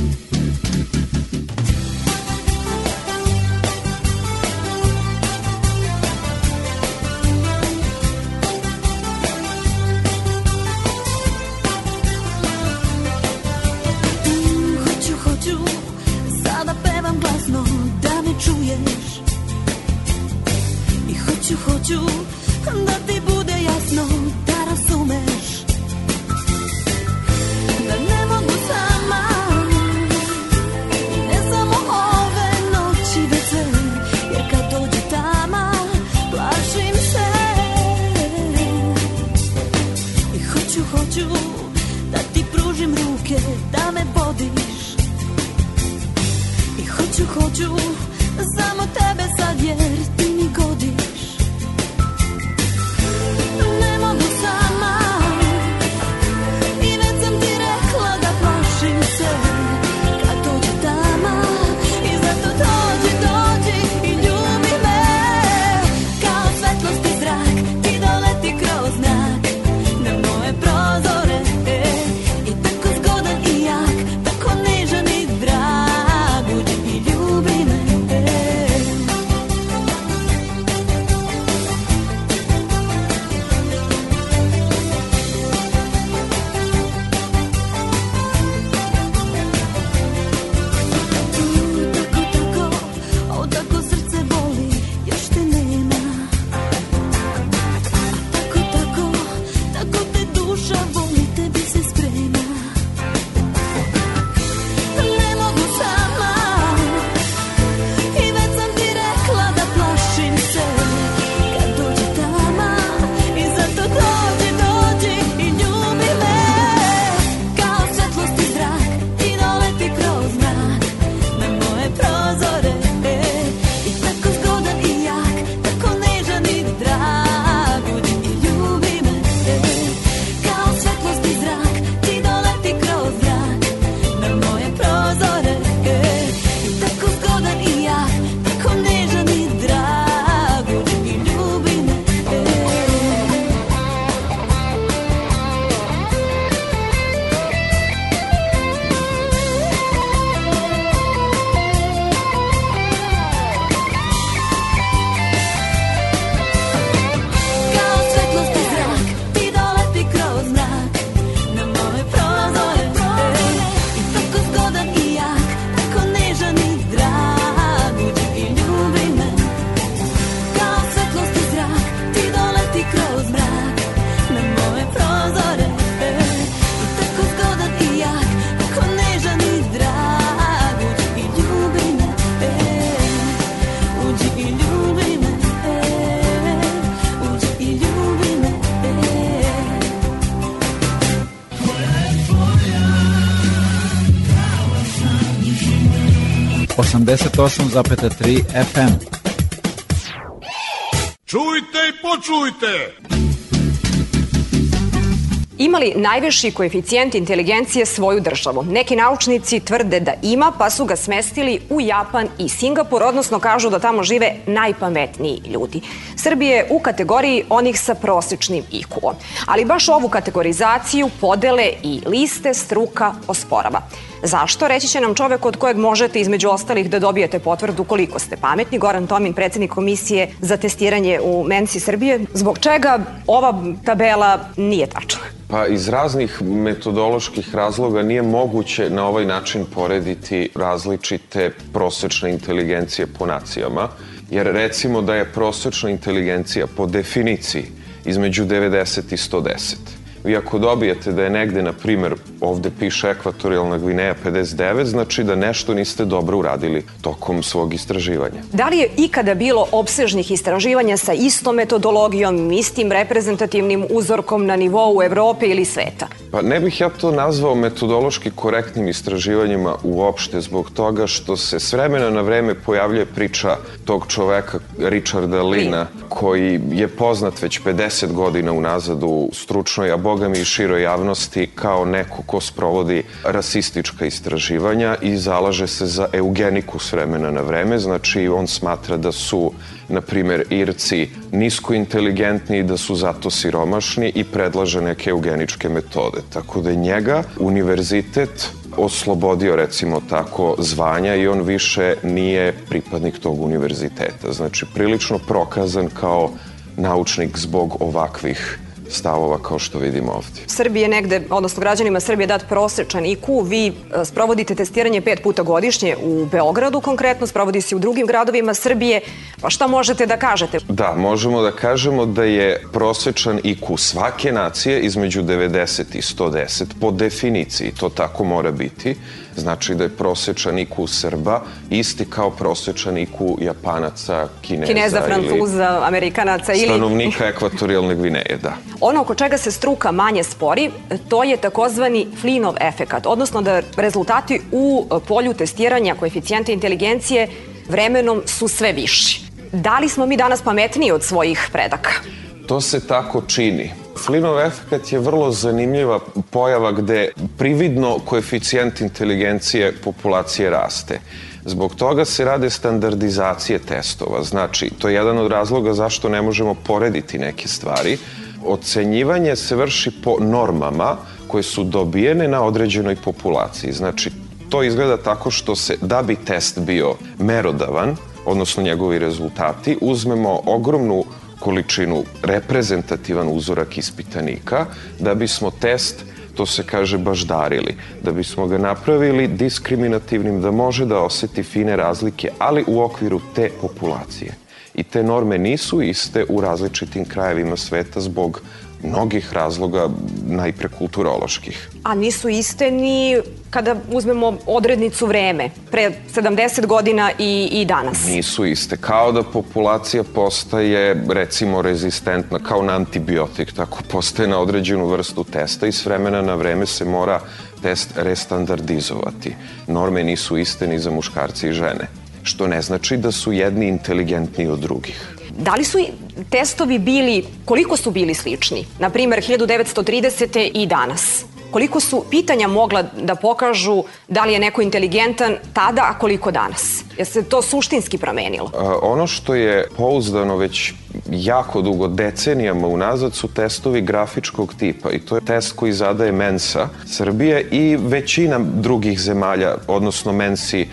88,3 FM. Čujte i počujte! Imali najviši koeficijent inteligencije svoju državu? Neki naučnici tvrde da ima, pa su ga smestili u Japan i Singapur, odnosno kažu da tamo žive najpametniji ljudi. Srbije je u kategoriji onih sa prosečnim IQ-om. Ali baš ovu kategorizaciju, podele i liste struka osporava. Zašto? Reći će nam čovek od kojeg možete između ostalih da dobijete potvrdu koliko ste pametni. Goran Tomin, predsednik komisije za testiranje u Mensi Srbije. Zbog čega ova tabela nije tačna? Pa iz raznih metodoloških razloga nije moguće na ovaj način porediti različite prosečne inteligencije po nacijama, jer recimo da je prosečna inteligencija po definiciji između 90 i 110. Vi ako dobijete da je negde, na primer, ovde piše ekvatorijalna Gvineja 59, znači da nešto niste dobro uradili tokom svog istraživanja. Da li je ikada bilo opsežnih istraživanja sa istom metodologijom, istim reprezentativnim uzorkom na nivou Evrope ili sveta? Pa ne bih ja to nazvao metodološki korektnim istraživanjima uopšte zbog toga što se s vremena na vreme pojavljuje priča tog čoveka Richarda Lina koji je poznat već 50 godina unazad u stručnoj, a boga mi i široj javnosti kao neko ko sprovodi rasistička istraživanja i zalaže se za eugeniku s vremena na vreme. Znači on smatra da su na primer, Irci nisko inteligentni i da su zato siromašni i predlaže neke eugeničke metode. Tako da je njega univerzitet oslobodio recimo tako zvanja i on više nije pripadnik tog univerziteta. Znači prilično prokazan kao naučnik zbog ovakvih stavova kao što vidimo ovdje. Srbije negde, odnosno građanima Srbije dat prosečan IQ, vi e, sprovodite testiranje pet puta godišnje u Beogradu konkretno, sprovodi se u drugim gradovima Srbije, pa šta možete da kažete? Da, možemo da kažemo da je prosečan IQ svake nacije između 90 i 110 po definiciji, to tako mora biti. Znači da je prosečan IQ Srba isti kao prosečan IQ Japanaca, Kineza, Kineza, Francuza, ili Amerikanaca ili... stanovnika ekvatorijalne Gvineje, da. Ono oko čega se struka manje spori, to je takozvani Flinov efekat, odnosno da rezultati u polju testiranja koeficijenta inteligencije vremenom su sve viši. Da li smo mi danas pametniji od svojih predaka? To se tako čini. Flinov efekt je vrlo zanimljiva pojava gde prividno koeficijent inteligencije populacije raste. Zbog toga se rade standardizacije testova. Znači, to je jedan od razloga zašto ne možemo porediti neke stvari. Ocenjivanje se vrši po normama koje su dobijene na određenoj populaciji. Znači, to izgleda tako što se, da bi test bio merodavan, odnosno njegovi rezultati, uzmemo ogromnu količinu reprezentativan uzorak ispitanika da bismo test to se kaže baždarili, da bismo ga napravili diskriminativnim, da može da oseti fine razlike, ali u okviru te populacije. I te norme nisu iste u različitim krajevima sveta zbog mnogih razloga, najpre kulturoloških. A nisu iste ni kada uzmemo odrednicu vreme, pre 70 godina i, i danas. Nisu iste. Kao da populacija postaje, recimo, rezistentna, kao na antibiotik, tako postaje na određenu vrstu testa i s vremena na vreme se mora test restandardizovati. Norme nisu iste ni za muškarci i žene, što ne znači da su jedni inteligentniji od drugih. Da li su testovi bili, koliko su bili slični? Na primer, 1930. i danas. Koliko su pitanja mogla da pokažu da li je neko inteligentan tada, a koliko danas? Je se to suštinski promenilo? A, ono što je pouzdano već jako dugo, decenijama unazad, su testovi grafičkog tipa i to je test koji zadaje Mensa Srbije i većina drugih zemalja, odnosno Mensi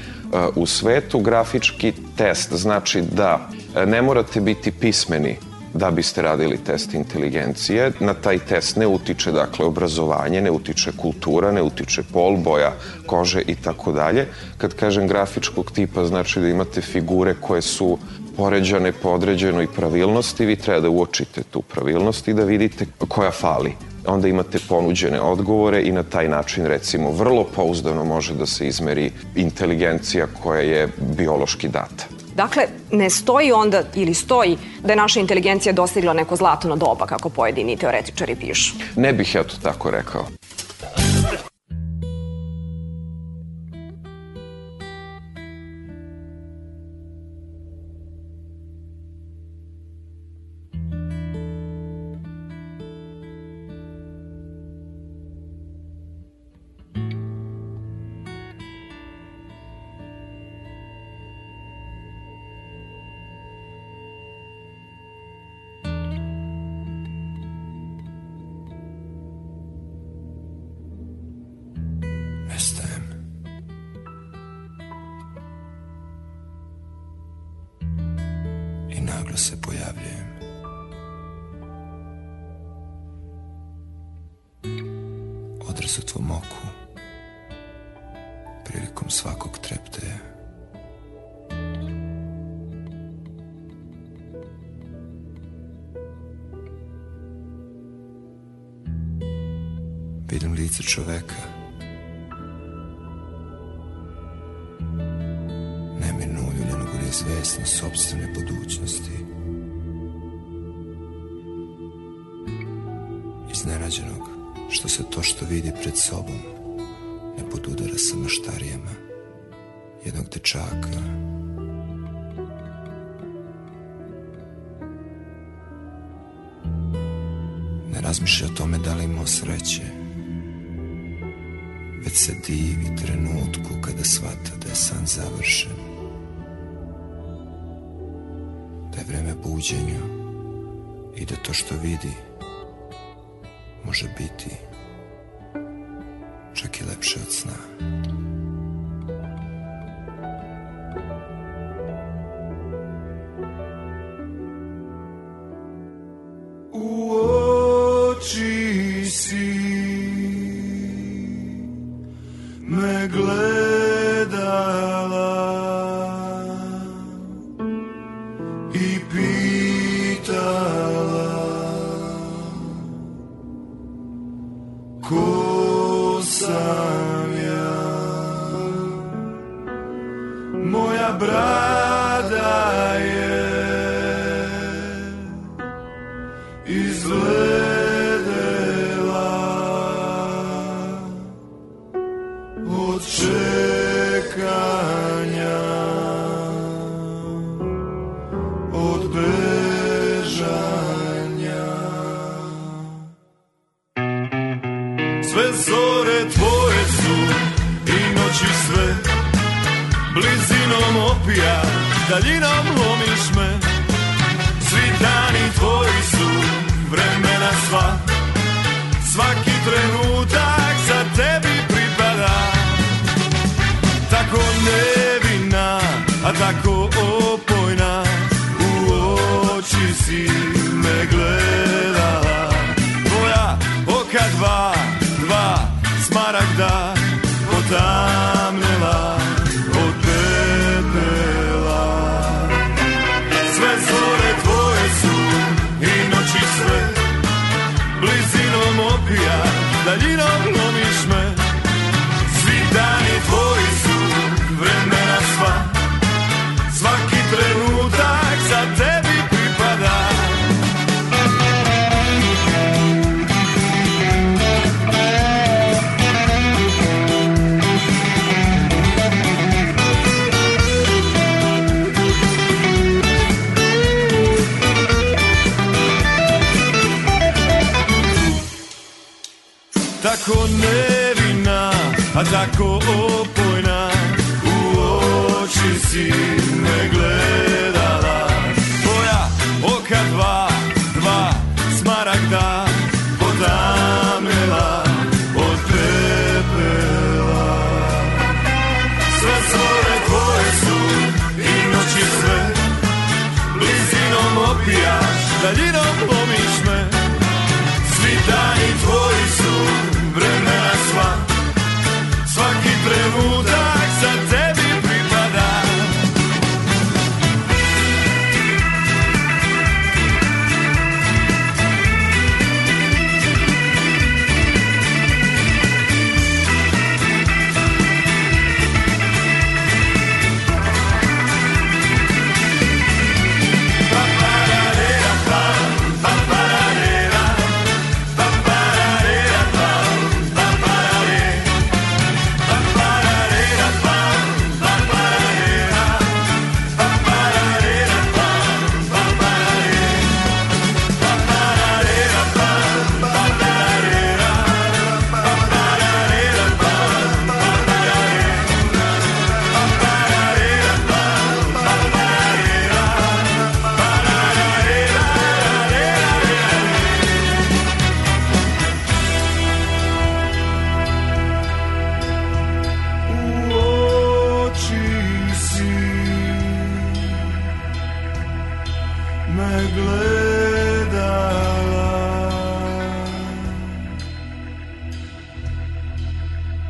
u svetu. Grafički test znači da ne morate biti pismeni da biste radili test inteligencije. Na taj test ne utiče dakle obrazovanje, ne utiče kultura, ne utiče pol, boja kože i tako dalje. Kad kažem grafičkog tipa znači da imate figure koje su poređane po određenoj pravilnosti, vi treba da uočite tu pravilnost i da vidite koja fali onda imate ponuđene odgovore i na taj način recimo vrlo pouzdano može da se izmeri inteligencija koja je biološki data. Dakle, ne stoji onda ili stoji da je naša inteligencija dostigla neko zlatno doba, kako pojedini teoretičari pišu. Ne bih ja to tako rekao.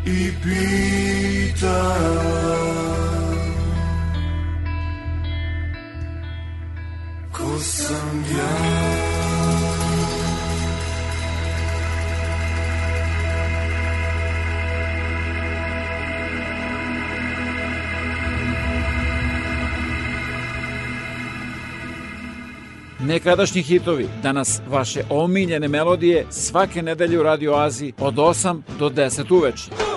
i pita Ko sam ja? Nekadašnji hitovi, danas vaše omiljene melodije svake nedelje u Radio Aziji od 8 do 10 uveče.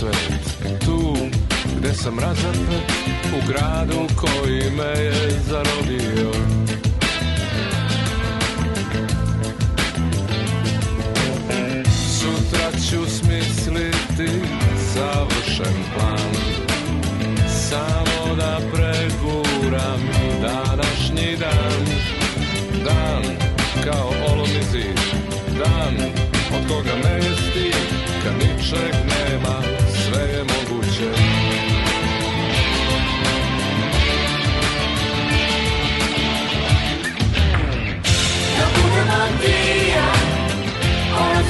svet Tu gde sam razapet U gradu koji me je zarodio. Sutra ću smisliti Savršen plan. Samo da preguram Današnji dan. Dan kao olovni zid Dan od koga ne jesti Kad ničeg nema. Je moguće Da budem Antija Ona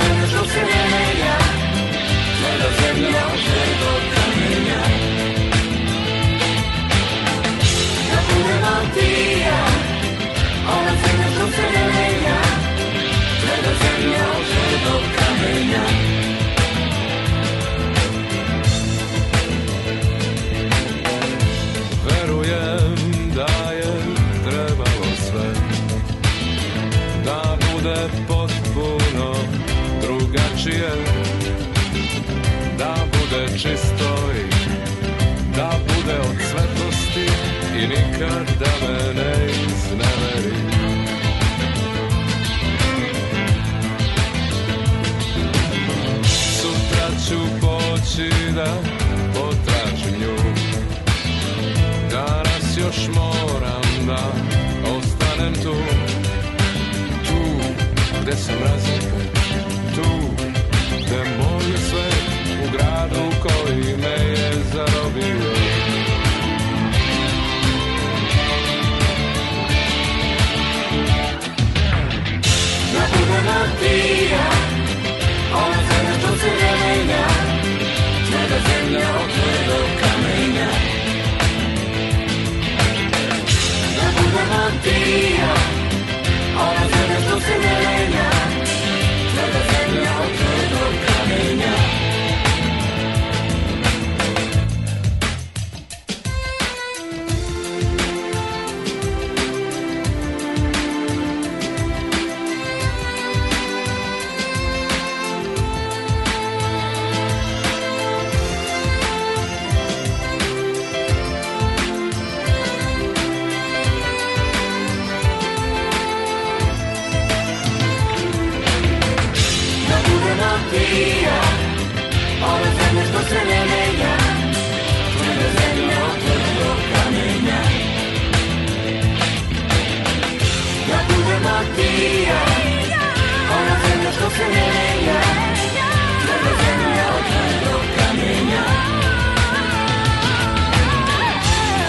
I nikad da me ne izneveri. Sutra ću poći da potražim nju. Danas još moram da ostanem tu. Tu gde sam razapet Tu gde moj svet u gradu koji Da zemlja što se ne menja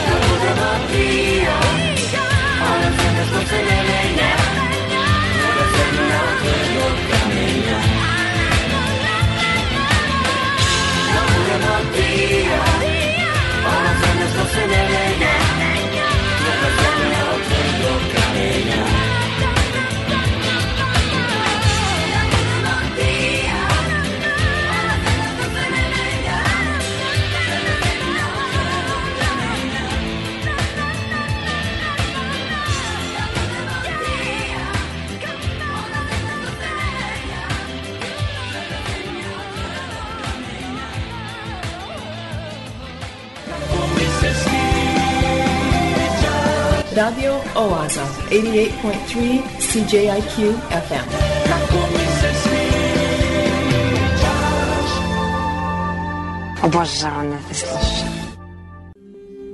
Tvrda zemlja Radio Oaza, 88.3 CJIQ FM. Obožavam da te slušam.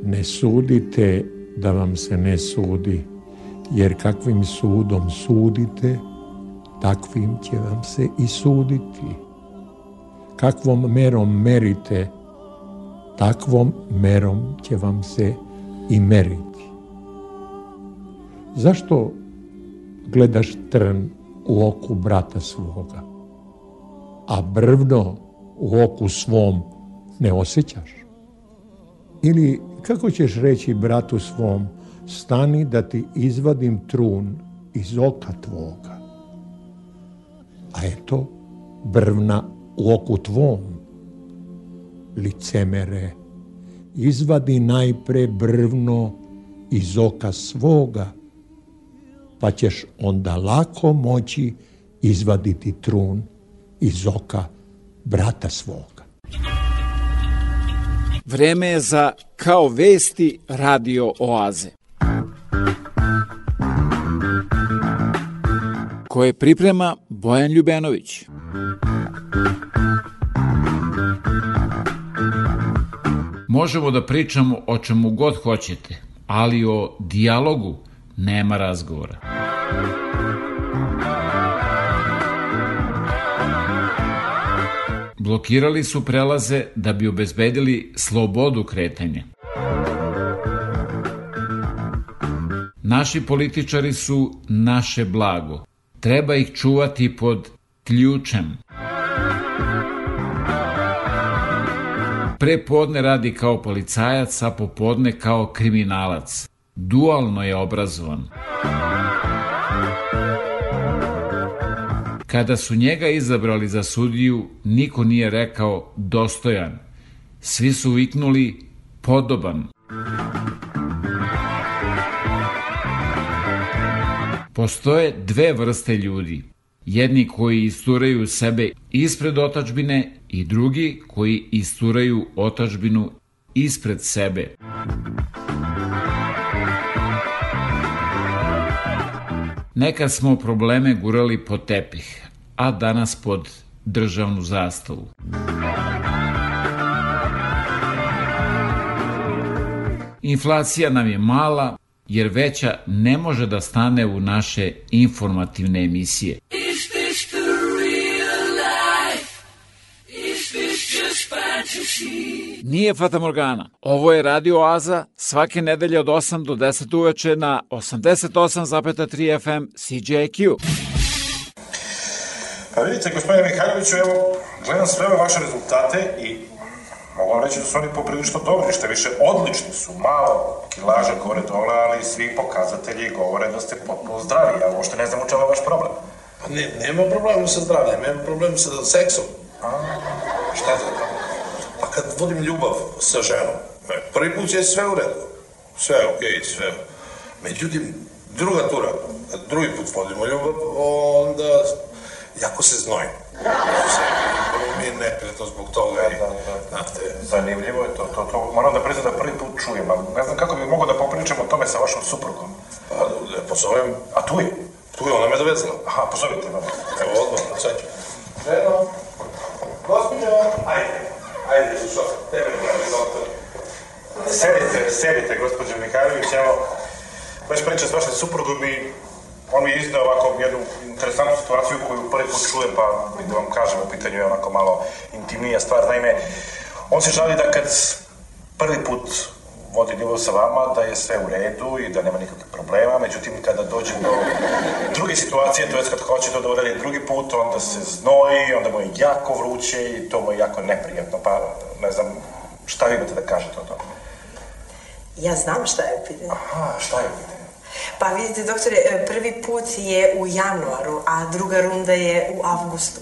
Ne sudite da vam se ne sudi, jer kakvim sudom sudite, takvim će vam se i suditi. Kakvom merom merite, takvom merom će vam se i meriti. Зашто гледаш трн у оку брата свога, а брвно у оку свом не осеќаш? Или како ќеш речи брату свом, стани да ти извадим трун из ока твога? А ето брвна у оку твом, лицемере, извади најпре брвно из ока свога, pa ćeš onda lako moći izvaditi trun iz oka brata svoga. Vreme je za Kao vesti radio oaze. Koje priprema Bojan Ljubenović. Možemo da pričamo o čemu god hoćete, ali o dijalogu nema razgovora. Blokirali su prelaze da bi obezbedili slobodu kretanja. Naši političari su naše blago. Treba ih čuvati pod ključem. Pre podne radi kao policajac, a popodne kao kriminalac. Dualno je obrazovan. Kada su njega izabrali za sudiju, niko nije rekao dostojan. Svi su viknuli podoban. Postoje dve vrste ljudi. Jedni koji isturaju sebe ispred otačbine i drugi koji isturaju otačbinu ispred sebe. Nekad smo probleme gurali pod tepih, a danas pod državnu zastavu. Inflacija nam je mala, jer veća ne može da stane u naše informativne emisije. Nije Fata Morgana. Ovo je Radio Oaza svake nedelje od 8 do 10 uveče na 88,3 FM CJQ. Pa vidite, gospodine Mihajloviću, evo, gledam sve ove vaše rezultate i mogu vam reći da su oni poprilično dobri, što više odlični su, malo kilaža gore dole, ali svi pokazatelji govore da ste potpuno zdravi, ja uopšte ne znam u čemu je vaš problem. Pa ne, nema problema sa zdravljem, nema problema sa seksom. A, šta je to? Pa kad vodim ljubav sa ženom, e, prvi put je sve u redu. Sve je okej, okay, sve. Međutim, druga tura, kad drugi put vodimo ljubav, onda jako se znojim. Prvo mi je neprijatno zbog toga. i, Znate, Zanimljivo je to, to, to moram da priznam da prvi put čujem, ali ne znam kako bi mogao da popričam o tome sa vašom suprugom. Pa, da pozovem. A tu je? Tu je, ona me dovezla. Aha, pozovite me. Evo, odmah, sad ću. Ženo, gospođo, ajde, ajde, što, tebe doktor. Sedite, sedite, gospođo Mihajlović, evo, već priča s vašim suprugom i on mi je ovako jednu interesantnu situaciju koju prvi put čujem, pa da vam kažem, u pitanju je onako malo intimnija stvar. Naime, on se žali da kad prvi put vodi ljubav sa vama, da je sve u redu i da nema nikakvih problema, međutim kada dođe do druge situacije, to je kad hoće to da uradi drugi put, onda se znoji, onda mu je jako vruće i to mu je jako neprijatno, pa ne znam šta vi imate da kažete o tome. Ja znam šta je u pitanju. Aha, šta je u pitanju? Pa vidite, doktore, prvi put je u januaru, a druga runda je u avgustu.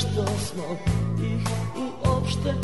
Zašto smo ih uopšte